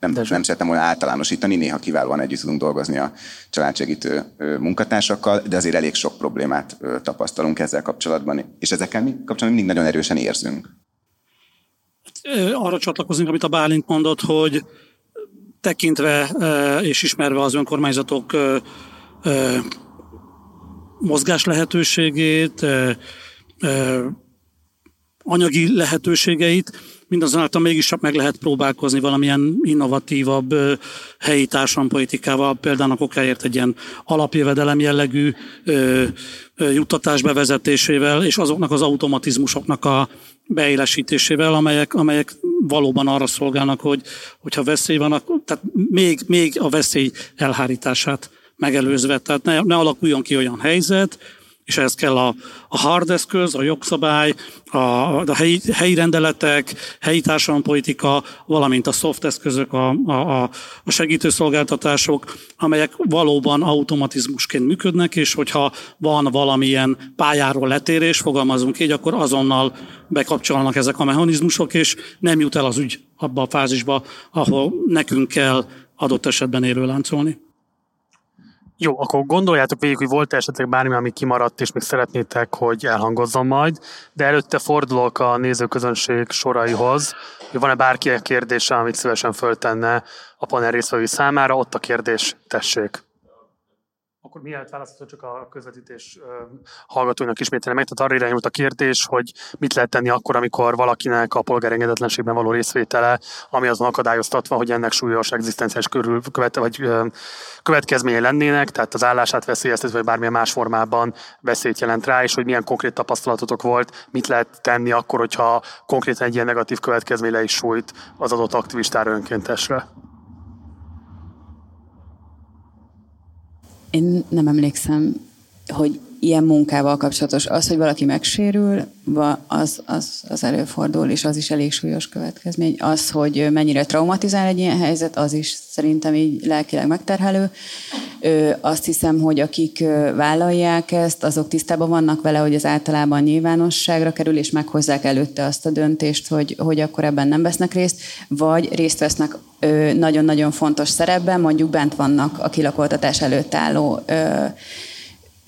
Nem, nem szeretem volna általánosítani, néha kiválóan együtt tudunk dolgozni a családsegítő munkatársakkal, de azért elég sok problémát tapasztalunk ezzel kapcsolatban, és ezekkel mi kapcsolatban mindig nagyon erősen érzünk. Arra csatlakozunk, amit a Bálint mondott, hogy tekintve és ismerve az önkormányzatok mozgás lehetőségét, anyagi lehetőségeit, mindazonáltal mégis meg lehet próbálkozni valamilyen innovatívabb helyi társadalompolitikával, például a kokáért egy ilyen alapjövedelem jellegű juttatás bevezetésével, és azoknak az automatizmusoknak a beélesítésével, amelyek, amelyek valóban arra szolgálnak, hogy hogyha veszély van, akkor, tehát még, még a veszély elhárítását megelőzve. Tehát ne, ne alakuljon ki olyan helyzet, és ehhez kell a, a hard eszköz, a jogszabály, a, a helyi, helyi rendeletek, helyi társadalompolitika, valamint a soft eszközök, a, a, a segítőszolgáltatások, amelyek valóban automatizmusként működnek, és hogyha van valamilyen pályáról letérés, fogalmazunk így, akkor azonnal bekapcsolnak ezek a mechanizmusok, és nem jut el az ügy abba a fázisba, ahol nekünk kell adott esetben érőláncolni. Jó, akkor gondoljátok végig, hogy volt esetleg bármi, ami kimaradt, és még szeretnétek, hogy elhangozzon majd, de előtte fordulok a nézőközönség soraihoz, hogy van-e bárki kérdése, amit szívesen föltenne a panel részvevői számára, ott a kérdés, tessék. Akkor mielőtt választható csak a közvetítés hallgatóinak ismételni meg, tehát arra irányult a kérdés, hogy mit lehet tenni akkor, amikor valakinek a polgárengedetlenségben való részvétele, ami azon akadályoztatva, hogy ennek súlyos egzisztenciális körül követe, vagy következménye lennének, tehát az állását veszélyeztetve, vagy bármilyen más formában veszélyt jelent rá, és hogy milyen konkrét tapasztalatotok volt, mit lehet tenni akkor, hogyha konkrétan egy ilyen negatív következmény le is sújt az adott aktivistára önkéntesre. Én nem emlékszem, hogy ilyen munkával kapcsolatos. Az, hogy valaki megsérül, az, az, az előfordul, és az is elég súlyos következmény. Az, hogy mennyire traumatizál egy ilyen helyzet, az is szerintem így lelkileg megterhelő. Azt hiszem, hogy akik vállalják ezt, azok tisztában vannak vele, hogy az általában nyilvánosságra kerül, és meghozzák előtte azt a döntést, hogy, hogy akkor ebben nem vesznek részt, vagy részt vesznek nagyon-nagyon fontos szerepben, mondjuk bent vannak a kilakoltatás előtt álló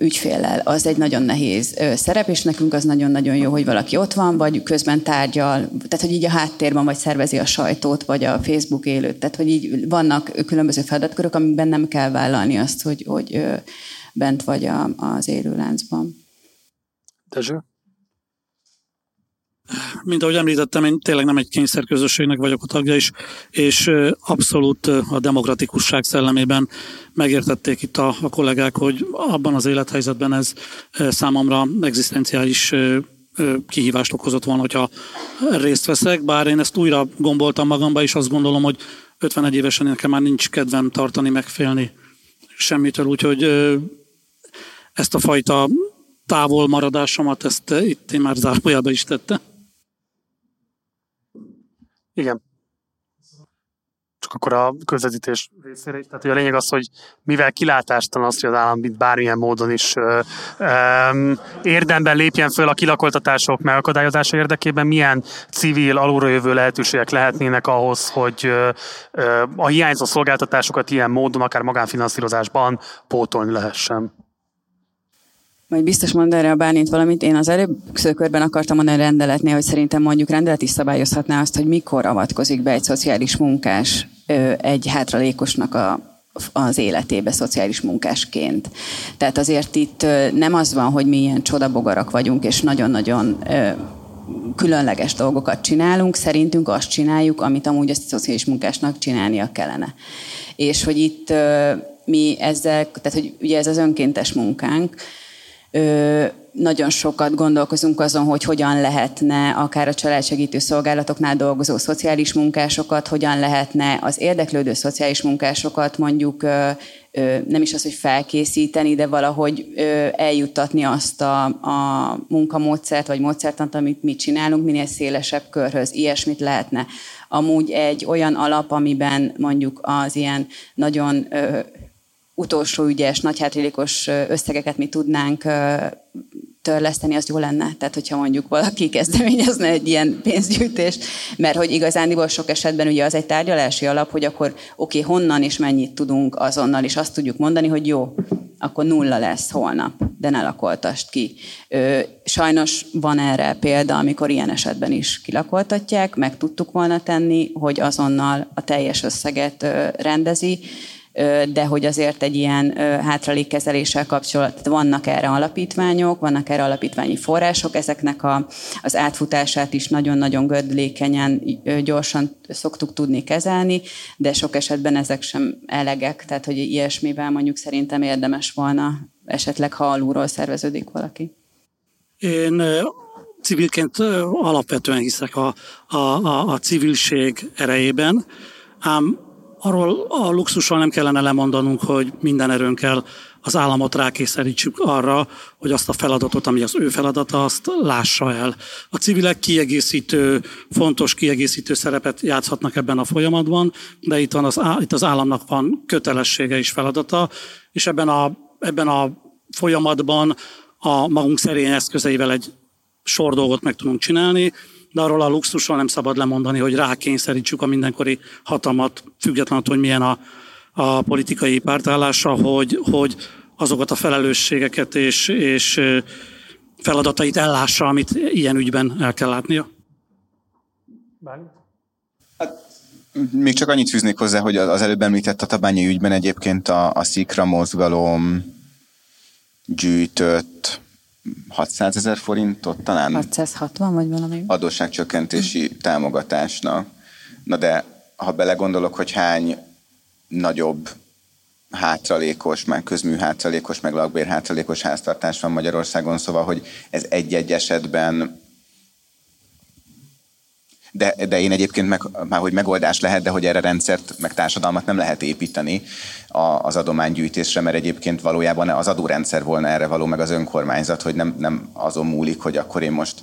ügyféllel, az egy nagyon nehéz szerep, és nekünk az nagyon-nagyon jó, hogy valaki ott van, vagy közben tárgyal, tehát hogy így a háttérben vagy szervezi a sajtót, vagy a Facebook élőt, tehát hogy így vannak különböző feladatkörök, amikben nem kell vállalni azt, hogy, hogy bent vagy a, az élőláncban. Dezső? Mint ahogy említettem, én tényleg nem egy kényszerközösségnek vagyok a tagja is, és abszolút a demokratikusság szellemében megértették itt a, a kollégák, hogy abban az élethelyzetben ez számomra egzisztenciális kihívást okozott volna, hogyha részt veszek, bár én ezt újra gomboltam magamba, és azt gondolom, hogy 51 évesen nekem már nincs kedvem tartani, megfélni semmitől, úgyhogy ezt a fajta távol maradásomat, ezt itt én már zárójába is tette. Igen. Csak akkor a közvetítés részére. Tehát a lényeg az, hogy mivel kilátástalan az, hogy az állam bármilyen módon is ö, ö, érdemben lépjen föl a kilakoltatások megakadályozása érdekében, milyen civil, alulra jövő lehetőségek lehetnének ahhoz, hogy ö, a hiányzó szolgáltatásokat ilyen módon, akár magánfinanszírozásban pótolni lehessen majd biztos mond erre a Bálint valamit. Én az előbb körben akartam mondani a rendeletnél, hogy szerintem mondjuk rendelet is szabályozhatná azt, hogy mikor avatkozik be egy szociális munkás egy hátralékosnak a az életébe szociális munkásként. Tehát azért itt nem az van, hogy mi ilyen csodabogarak vagyunk, és nagyon-nagyon különleges dolgokat csinálunk, szerintünk azt csináljuk, amit amúgy a szociális munkásnak csinálnia kellene. És hogy itt mi ezzel, tehát hogy ugye ez az önkéntes munkánk, nagyon sokat gondolkozunk azon, hogy hogyan lehetne akár a családsegítő szolgálatoknál dolgozó szociális munkásokat, hogyan lehetne az érdeklődő szociális munkásokat mondjuk nem is az, hogy felkészíteni, de valahogy eljuttatni azt a, a munkamódszert vagy módszertant, amit mi csinálunk, minél szélesebb körhöz. Ilyesmit lehetne. Amúgy egy olyan alap, amiben mondjuk az ilyen nagyon utolsó ügyes, nagy összegeket mi tudnánk törleszteni, az jó lenne. Tehát, hogyha mondjuk valaki kezdeményezne egy ilyen pénzgyűjtést, mert hogy igazándiból sok esetben ugye az egy tárgyalási alap, hogy akkor oké, okay, honnan és mennyit tudunk azonnal, és azt tudjuk mondani, hogy jó, akkor nulla lesz holnap, de ne lakoltast ki. Sajnos van erre példa, amikor ilyen esetben is kilakoltatják, meg tudtuk volna tenni, hogy azonnal a teljes összeget rendezi, de hogy azért egy ilyen hátralékkezeléssel kapcsolatban vannak erre alapítványok, vannak erre alapítványi források, ezeknek a, az átfutását is nagyon-nagyon gödlékenyen, gyorsan szoktuk tudni kezelni, de sok esetben ezek sem elegek, tehát hogy ilyesmivel mondjuk szerintem érdemes volna esetleg, ha alulról szerveződik valaki. Én civilként alapvetően hiszek a, a, a, a civilség erejében, ám arról a luxusról nem kellene lemondanunk, hogy minden erőnkkel az államot rákényszerítsük arra, hogy azt a feladatot, ami az ő feladata, azt lássa el. A civilek kiegészítő, fontos kiegészítő szerepet játszhatnak ebben a folyamatban, de itt, van az, itt az államnak van kötelessége és feladata, és ebben a, ebben a folyamatban a magunk szerény eszközeivel egy sor dolgot meg tudunk csinálni, de arról a luxusról nem szabad lemondani, hogy rákényszerítsük a mindenkori hatalmat, függetlenül, hogy milyen a, a politikai pártállása, hogy, hogy azokat a felelősségeket és, és feladatait ellássa, amit ilyen ügyben el kell látnia. Hát, még csak annyit fűznék hozzá, hogy az előbb említett a Tabányi ügyben egyébként a, a Szikra mozgalom gyűjtött 600 ezer forintot talán. 660 vagy valami. Adósságcsökkentési támogatásnak. Na de ha belegondolok, hogy hány nagyobb hátralékos, meg közmű hátralékos, meg lakbér hátralékos háztartás van Magyarországon, szóval, hogy ez egy-egy esetben de, de én egyébként meg, már hogy megoldás lehet, de hogy erre rendszert, meg társadalmat nem lehet építeni a, az adománygyűjtésre, mert egyébként valójában az adórendszer volna erre való, meg az önkormányzat, hogy nem, nem azon múlik, hogy akkor én most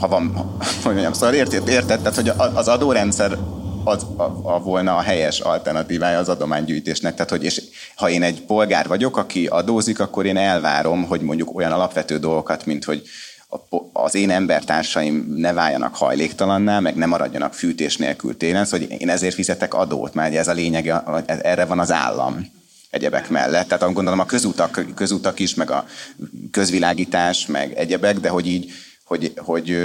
ha van, hogy mondjam, szóval érted, érted tehát hogy az adórendszer az a, a volna a helyes alternatívája az adománygyűjtésnek. Tehát, hogy és ha én egy polgár vagyok, aki adózik, akkor én elvárom, hogy mondjuk olyan alapvető dolgokat, mint hogy az én embertársaim ne váljanak hajléktalanná, meg ne maradjanak fűtés nélkül télen, szóval én ezért fizetek adót, mert ez a lényeg, erre van az állam egyebek mellett. Tehát gondolom a közutak, közutak is, meg a közvilágítás, meg egyebek, de hogy így, hogy, hogy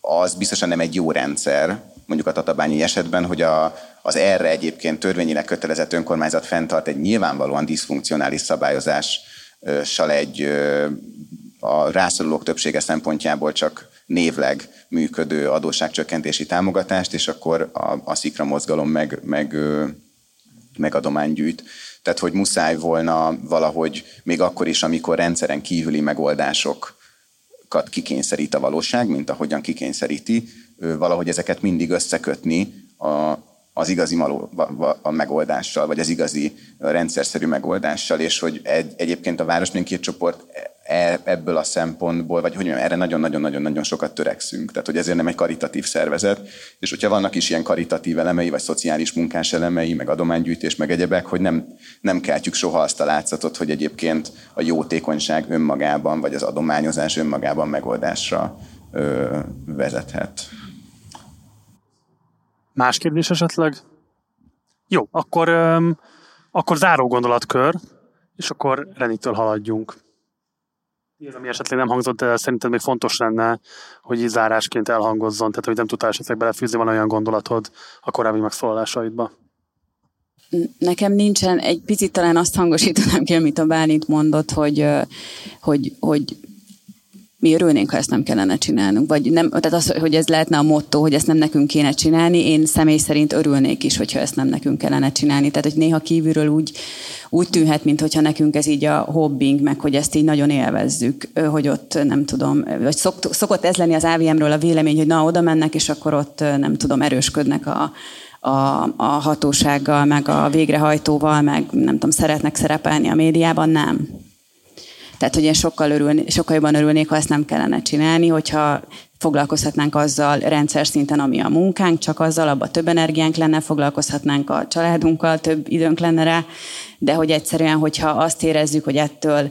az biztosan nem egy jó rendszer, mondjuk a tatabányi esetben, hogy a, az erre egyébként törvényileg kötelezett önkormányzat fenntart egy nyilvánvalóan diszfunkcionális szabályozással egy a rászorulók többsége szempontjából csak névleg működő adósságcsökkentési támogatást, és akkor a, a szikra mozgalom meg, meg, meg adománygyűjt. Tehát, hogy muszáj volna valahogy, még akkor is, amikor rendszeren kívüli megoldásokat kikényszerít a valóság, mint ahogyan kikényszeríti, valahogy ezeket mindig összekötni a, az igazi maló, a megoldással, vagy az igazi rendszerszerű megoldással, és hogy egy, egyébként a Városminkét csoport E, ebből a szempontból, vagy hogy mondjam, erre nagyon-nagyon-nagyon-nagyon sokat törekszünk. Tehát, hogy ezért nem egy karitatív szervezet, és hogyha vannak is ilyen karitatív elemei, vagy szociális munkás elemei, meg adománygyűjtés, meg egyebek, hogy nem, nem keltjük soha azt a látszatot, hogy egyébként a jótékonyság önmagában, vagy az adományozás önmagában megoldásra ö, vezethet. Más kérdés esetleg? Jó, akkor, öm, akkor záró gondolatkör, és akkor Renitől haladjunk. Mi az, ami esetleg nem hangzott el, szerintem még fontos lenne, hogy így zárásként elhangozzon, tehát hogy nem tudtál esetleg belefűzni van olyan gondolatod a korábbi megszólalásaidba. Nekem nincsen, egy picit talán azt hangosítanám ki, amit a Bálint mondott, hogy, hogy, hogy mi örülnénk, ha ezt nem kellene csinálnunk. Vagy nem, tehát az, hogy ez lehetne a motto, hogy ezt nem nekünk kéne csinálni, én személy szerint örülnék is, hogyha ezt nem nekünk kellene csinálni. Tehát, hogy néha kívülről úgy, úgy tűnhet, mintha nekünk ez így a hobbing, meg hogy ezt így nagyon élvezzük, hogy ott nem tudom, vagy szok, szokott ez lenni az AVM-ről a vélemény, hogy na, oda mennek, és akkor ott nem tudom, erősködnek a, a, a hatósággal, meg a végrehajtóval, meg nem tudom, szeretnek szerepelni a médiában, nem. Tehát, hogy én sokkal, örülni, sokkal jobban örülnék, ha ezt nem kellene csinálni, hogyha foglalkozhatnánk azzal rendszer szinten, ami a munkánk, csak azzal, abban több energiánk lenne, foglalkozhatnánk a családunkkal, több időnk lenne rá, de hogy egyszerűen, hogyha azt érezzük, hogy ettől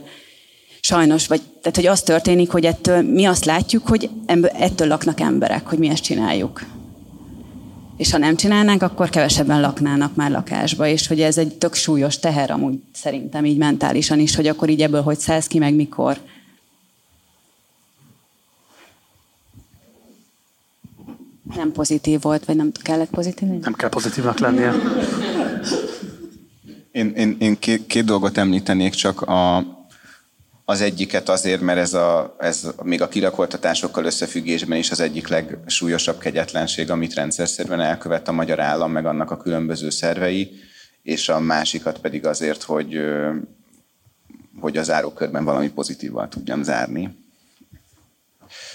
sajnos, vagy tehát, hogy az történik, hogy ettől mi azt látjuk, hogy ettől laknak emberek, hogy mi ezt csináljuk és ha nem csinálnánk, akkor kevesebben laknának már lakásba, és hogy ez egy tök súlyos teher amúgy szerintem így mentálisan is, hogy akkor így ebből hogy szállsz ki, meg mikor. Nem pozitív volt, vagy nem kellett pozitív Nem kell pozitívnak lennie. Én, én, én két, két dolgot említenék, csak a, az egyiket azért, mert ez, a, ez még a kilakoltatásokkal összefüggésben is az egyik legsúlyosabb kegyetlenség, amit rendszerszerűen elkövet a magyar állam, meg annak a különböző szervei, és a másikat pedig azért, hogy, hogy az árókörben valami pozitívval tudjam zárni.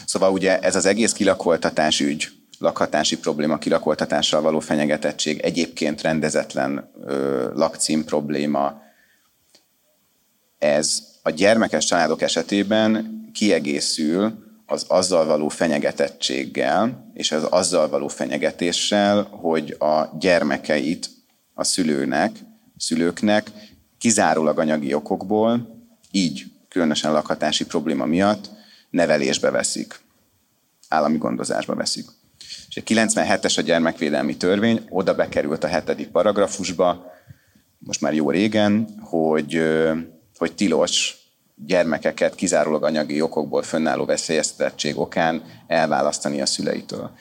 Szóval ugye ez az egész kilakoltatás ügy, lakhatási probléma, kilakoltatással való fenyegetettség, egyébként rendezetlen ö, lakcím probléma, ez a gyermekes családok esetében kiegészül az azzal való fenyegetettséggel, és az azzal való fenyegetéssel, hogy a gyermekeit a szülőnek, szülőknek kizárólag anyagi okokból, így különösen lakhatási probléma miatt nevelésbe veszik, állami gondozásba veszik. És a 97-es a gyermekvédelmi törvény, oda bekerült a hetedik paragrafusba, most már jó régen, hogy hogy tilos gyermekeket kizárólag anyagi okokból fönnálló veszélyeztetettség okán elválasztani a szüleitől.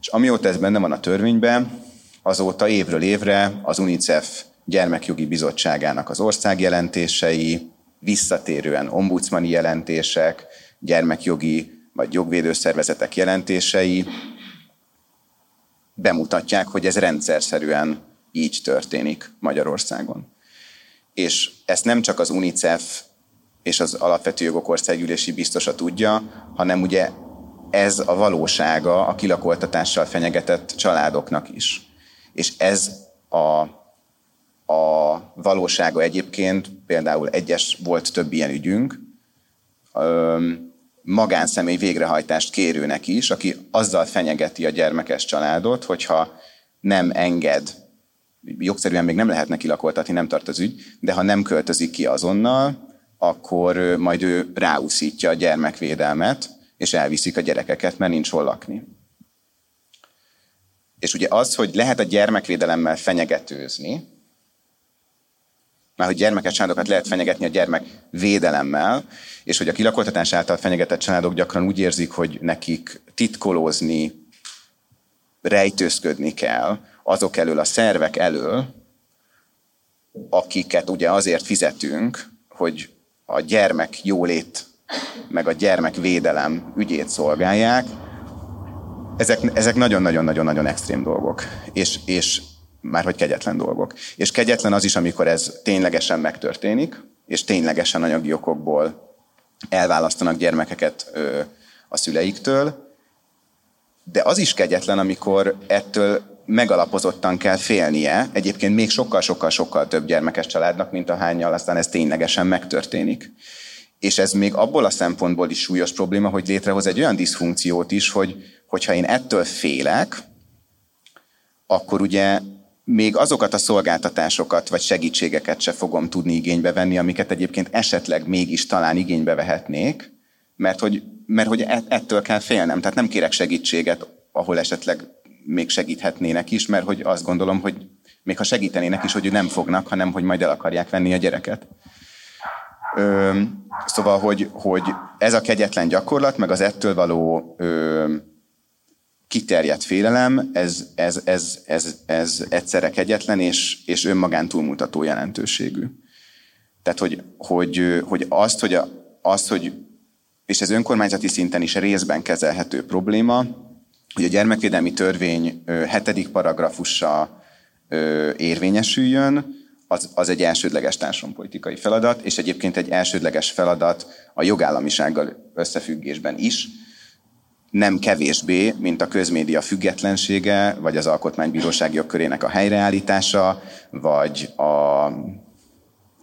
És amióta ez benne van a törvényben, azóta évről évre az UNICEF gyermekjogi bizottságának az országjelentései, visszatérően ombudsmani jelentések, gyermekjogi vagy jogvédőszervezetek jelentései bemutatják, hogy ez rendszerszerűen így történik Magyarországon és ezt nem csak az UNICEF és az Alapvető Jogok Országgyűlési biztosa tudja, hanem ugye ez a valósága a kilakoltatással fenyegetett családoknak is. És ez a, a valósága egyébként, például egyes volt több ilyen ügyünk, magánszemély végrehajtást kérőnek is, aki azzal fenyegeti a gyermekes családot, hogyha nem enged jogszerűen még nem lehet neki lakoltatni, nem tart az ügy, de ha nem költözik ki azonnal, akkor majd ő ráúszítja a gyermekvédelmet, és elviszik a gyerekeket, mert nincs hol lakni. És ugye az, hogy lehet a gyermekvédelemmel fenyegetőzni, mert hogy gyermekes családokat lehet fenyegetni a gyermekvédelemmel, és hogy a kilakoltatás által fenyegetett családok gyakran úgy érzik, hogy nekik titkolózni, rejtőzködni kell, azok elől, a szervek elől, akiket ugye azért fizetünk, hogy a gyermek jólét, meg a gyermek védelem ügyét szolgálják, ezek, ezek nagyon-nagyon-nagyon-nagyon extrém dolgok, és, és már hogy kegyetlen dolgok. És kegyetlen az is, amikor ez ténylegesen megtörténik, és ténylegesen anyagi okokból elválasztanak gyermekeket ö, a szüleiktől, de az is kegyetlen, amikor ettől megalapozottan kell félnie, egyébként még sokkal-sokkal-sokkal több gyermekes családnak, mint a hányal, aztán ez ténylegesen megtörténik. És ez még abból a szempontból is súlyos probléma, hogy létrehoz egy olyan diszfunkciót is, hogy hogyha én ettől félek, akkor ugye még azokat a szolgáltatásokat vagy segítségeket se fogom tudni igénybe venni, amiket egyébként esetleg mégis talán igénybe vehetnék, mert hogy, mert hogy ettől kell félnem. Tehát nem kérek segítséget, ahol esetleg még segíthetnének is, mert hogy azt gondolom, hogy még ha segítenének is, hogy nem fognak, hanem hogy majd el akarják venni a gyereket. Ö, szóval, hogy, hogy ez a kegyetlen gyakorlat, meg az ettől való ö, kiterjedt félelem, ez, ez, ez, ez, ez egyszerre kegyetlen és, és önmagán túlmutató jelentőségű. Tehát, hogy, hogy, hogy azt, hogy, a, azt, hogy, és ez önkormányzati szinten is részben kezelhető probléma, hogy a gyermekvédelmi törvény hetedik paragrafusa érvényesüljön, az, az egy elsődleges társadalompolitikai feladat, és egyébként egy elsődleges feladat a jogállamisággal összefüggésben is, nem kevésbé, mint a közmédia függetlensége, vagy az alkotmánybíróság jogkörének a helyreállítása, vagy a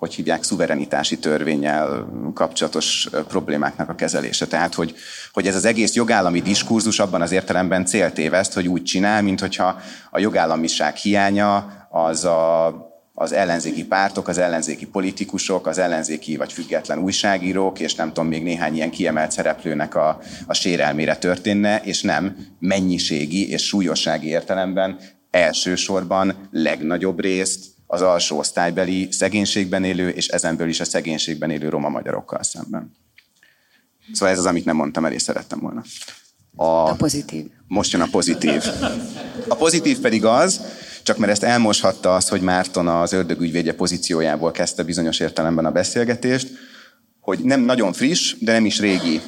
hogy hívják, szuverenitási törvényel kapcsolatos problémáknak a kezelése. Tehát, hogy, hogy ez az egész jogállami diskurzus abban az értelemben céltéveszt, hogy úgy csinál, mint hogyha a jogállamiság hiánya az a az ellenzéki pártok, az ellenzéki politikusok, az ellenzéki vagy független újságírók, és nem tudom, még néhány ilyen kiemelt szereplőnek a, a sérelmére történne, és nem mennyiségi és súlyossági értelemben elsősorban legnagyobb részt az alsó osztálybeli szegénységben élő, és ezenből is a szegénységben élő roma magyarokkal szemben. Szóval ez az, amit nem mondtam el, és szerettem volna. A, a pozitív. Most jön a pozitív. A pozitív pedig az, csak mert ezt elmoshatta az, hogy Márton az ördögügyvédje pozíciójából kezdte bizonyos értelemben a beszélgetést, hogy nem nagyon friss, de nem is régi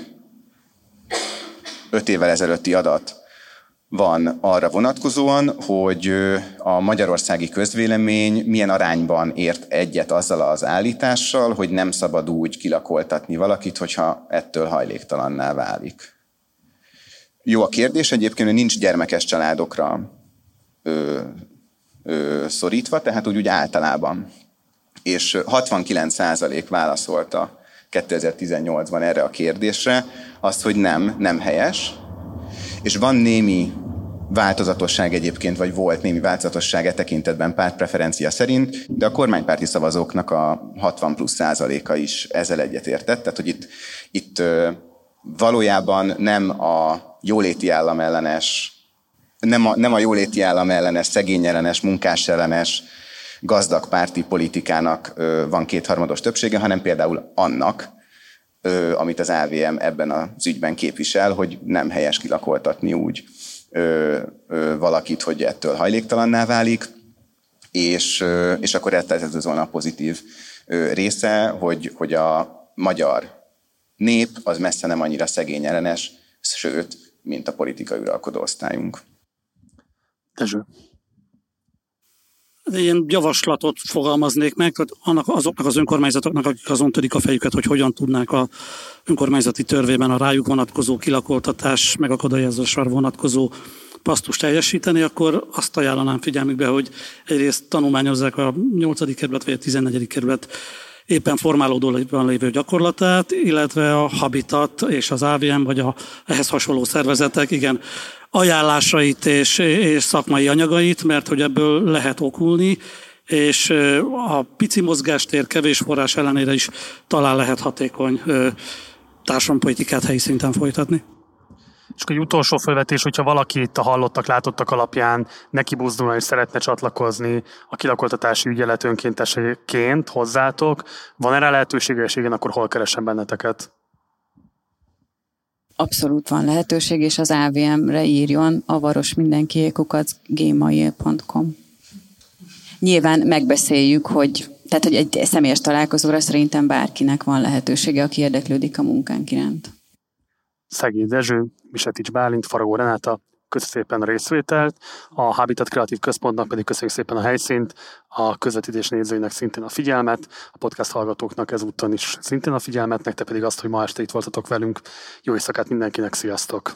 öt évvel ezelőtti adat van arra vonatkozóan, hogy a magyarországi közvélemény milyen arányban ért egyet azzal az állítással, hogy nem szabad úgy kilakoltatni valakit, hogyha ettől hajléktalanná válik. Jó a kérdés egyébként, nincs gyermekes családokra ö, ö, szorítva, tehát úgy, úgy általában. És 69% válaszolta 2018-ban erre a kérdésre, azt, hogy nem, nem helyes, és van némi változatosság egyébként, vagy volt némi változatosság e tekintetben pártpreferencia szerint, de a kormánypárti szavazóknak a 60 plusz százaléka is ezzel egyetértett, tehát hogy itt, itt valójában nem a jóléti állam ellenes, nem a, nem a jóléti állam ellenes, szegény ellenes, munkás ellenes, gazdag párti politikának van kétharmados többsége, hanem például annak, amit az AVM ebben az ügyben képvisel, hogy nem helyes kilakoltatni úgy valakit, hogy ettől hajléktalanná válik, és, és akkor ez, ez volna a pozitív része, hogy, hogy a magyar nép az messze nem annyira szegény ellenes, sőt, mint a politikai uralkodó osztályunk. Dezső. Ilyen javaslatot fogalmaznék meg, annak, azoknak az önkormányzatoknak, akik azon törik a fejüket, hogy hogyan tudnák a önkormányzati törvében a rájuk vonatkozó kilakoltatás, megakadályozásra vonatkozó pasztust teljesíteni, akkor azt ajánlanám figyelmükbe, hogy egyrészt tanulmányozzák a 8. kerület vagy a 14. kerület éppen formálódóban lévő gyakorlatát, illetve a Habitat és az AVM, vagy a ehhez hasonló szervezetek, igen, ajánlásait és, és szakmai anyagait, mert hogy ebből lehet okulni, és a pici mozgástér kevés forrás ellenére is talán lehet hatékony társadalompolitikát helyi szinten folytatni. És egy utolsó felvetés, hogyha valaki itt a hallottak, látottak alapján neki buzdulna és szeretne csatlakozni a kilakoltatási ügyelet önkénteseként hozzátok, van erre lehetősége, és igen, akkor hol keresem benneteket? Abszolút van lehetőség, és az AVM-re írjon avaros mindenkiékukat gmail.com. Nyilván megbeszéljük, hogy tehát, hogy egy személyes találkozóra szerintem bárkinek van lehetősége, aki érdeklődik a munkánk iránt. Szegény Dezső, Misetics Bálint, Faragó Renáta, köszönjük szépen a részvételt, a Habitat Kreatív Központnak pedig köszönjük szépen a helyszínt, a közvetítés nézőinek szintén a figyelmet, a podcast hallgatóknak ezúttal is szintén a figyelmet, nektek pedig azt, hogy ma este itt voltatok velünk. Jó éjszakát mindenkinek, sziasztok!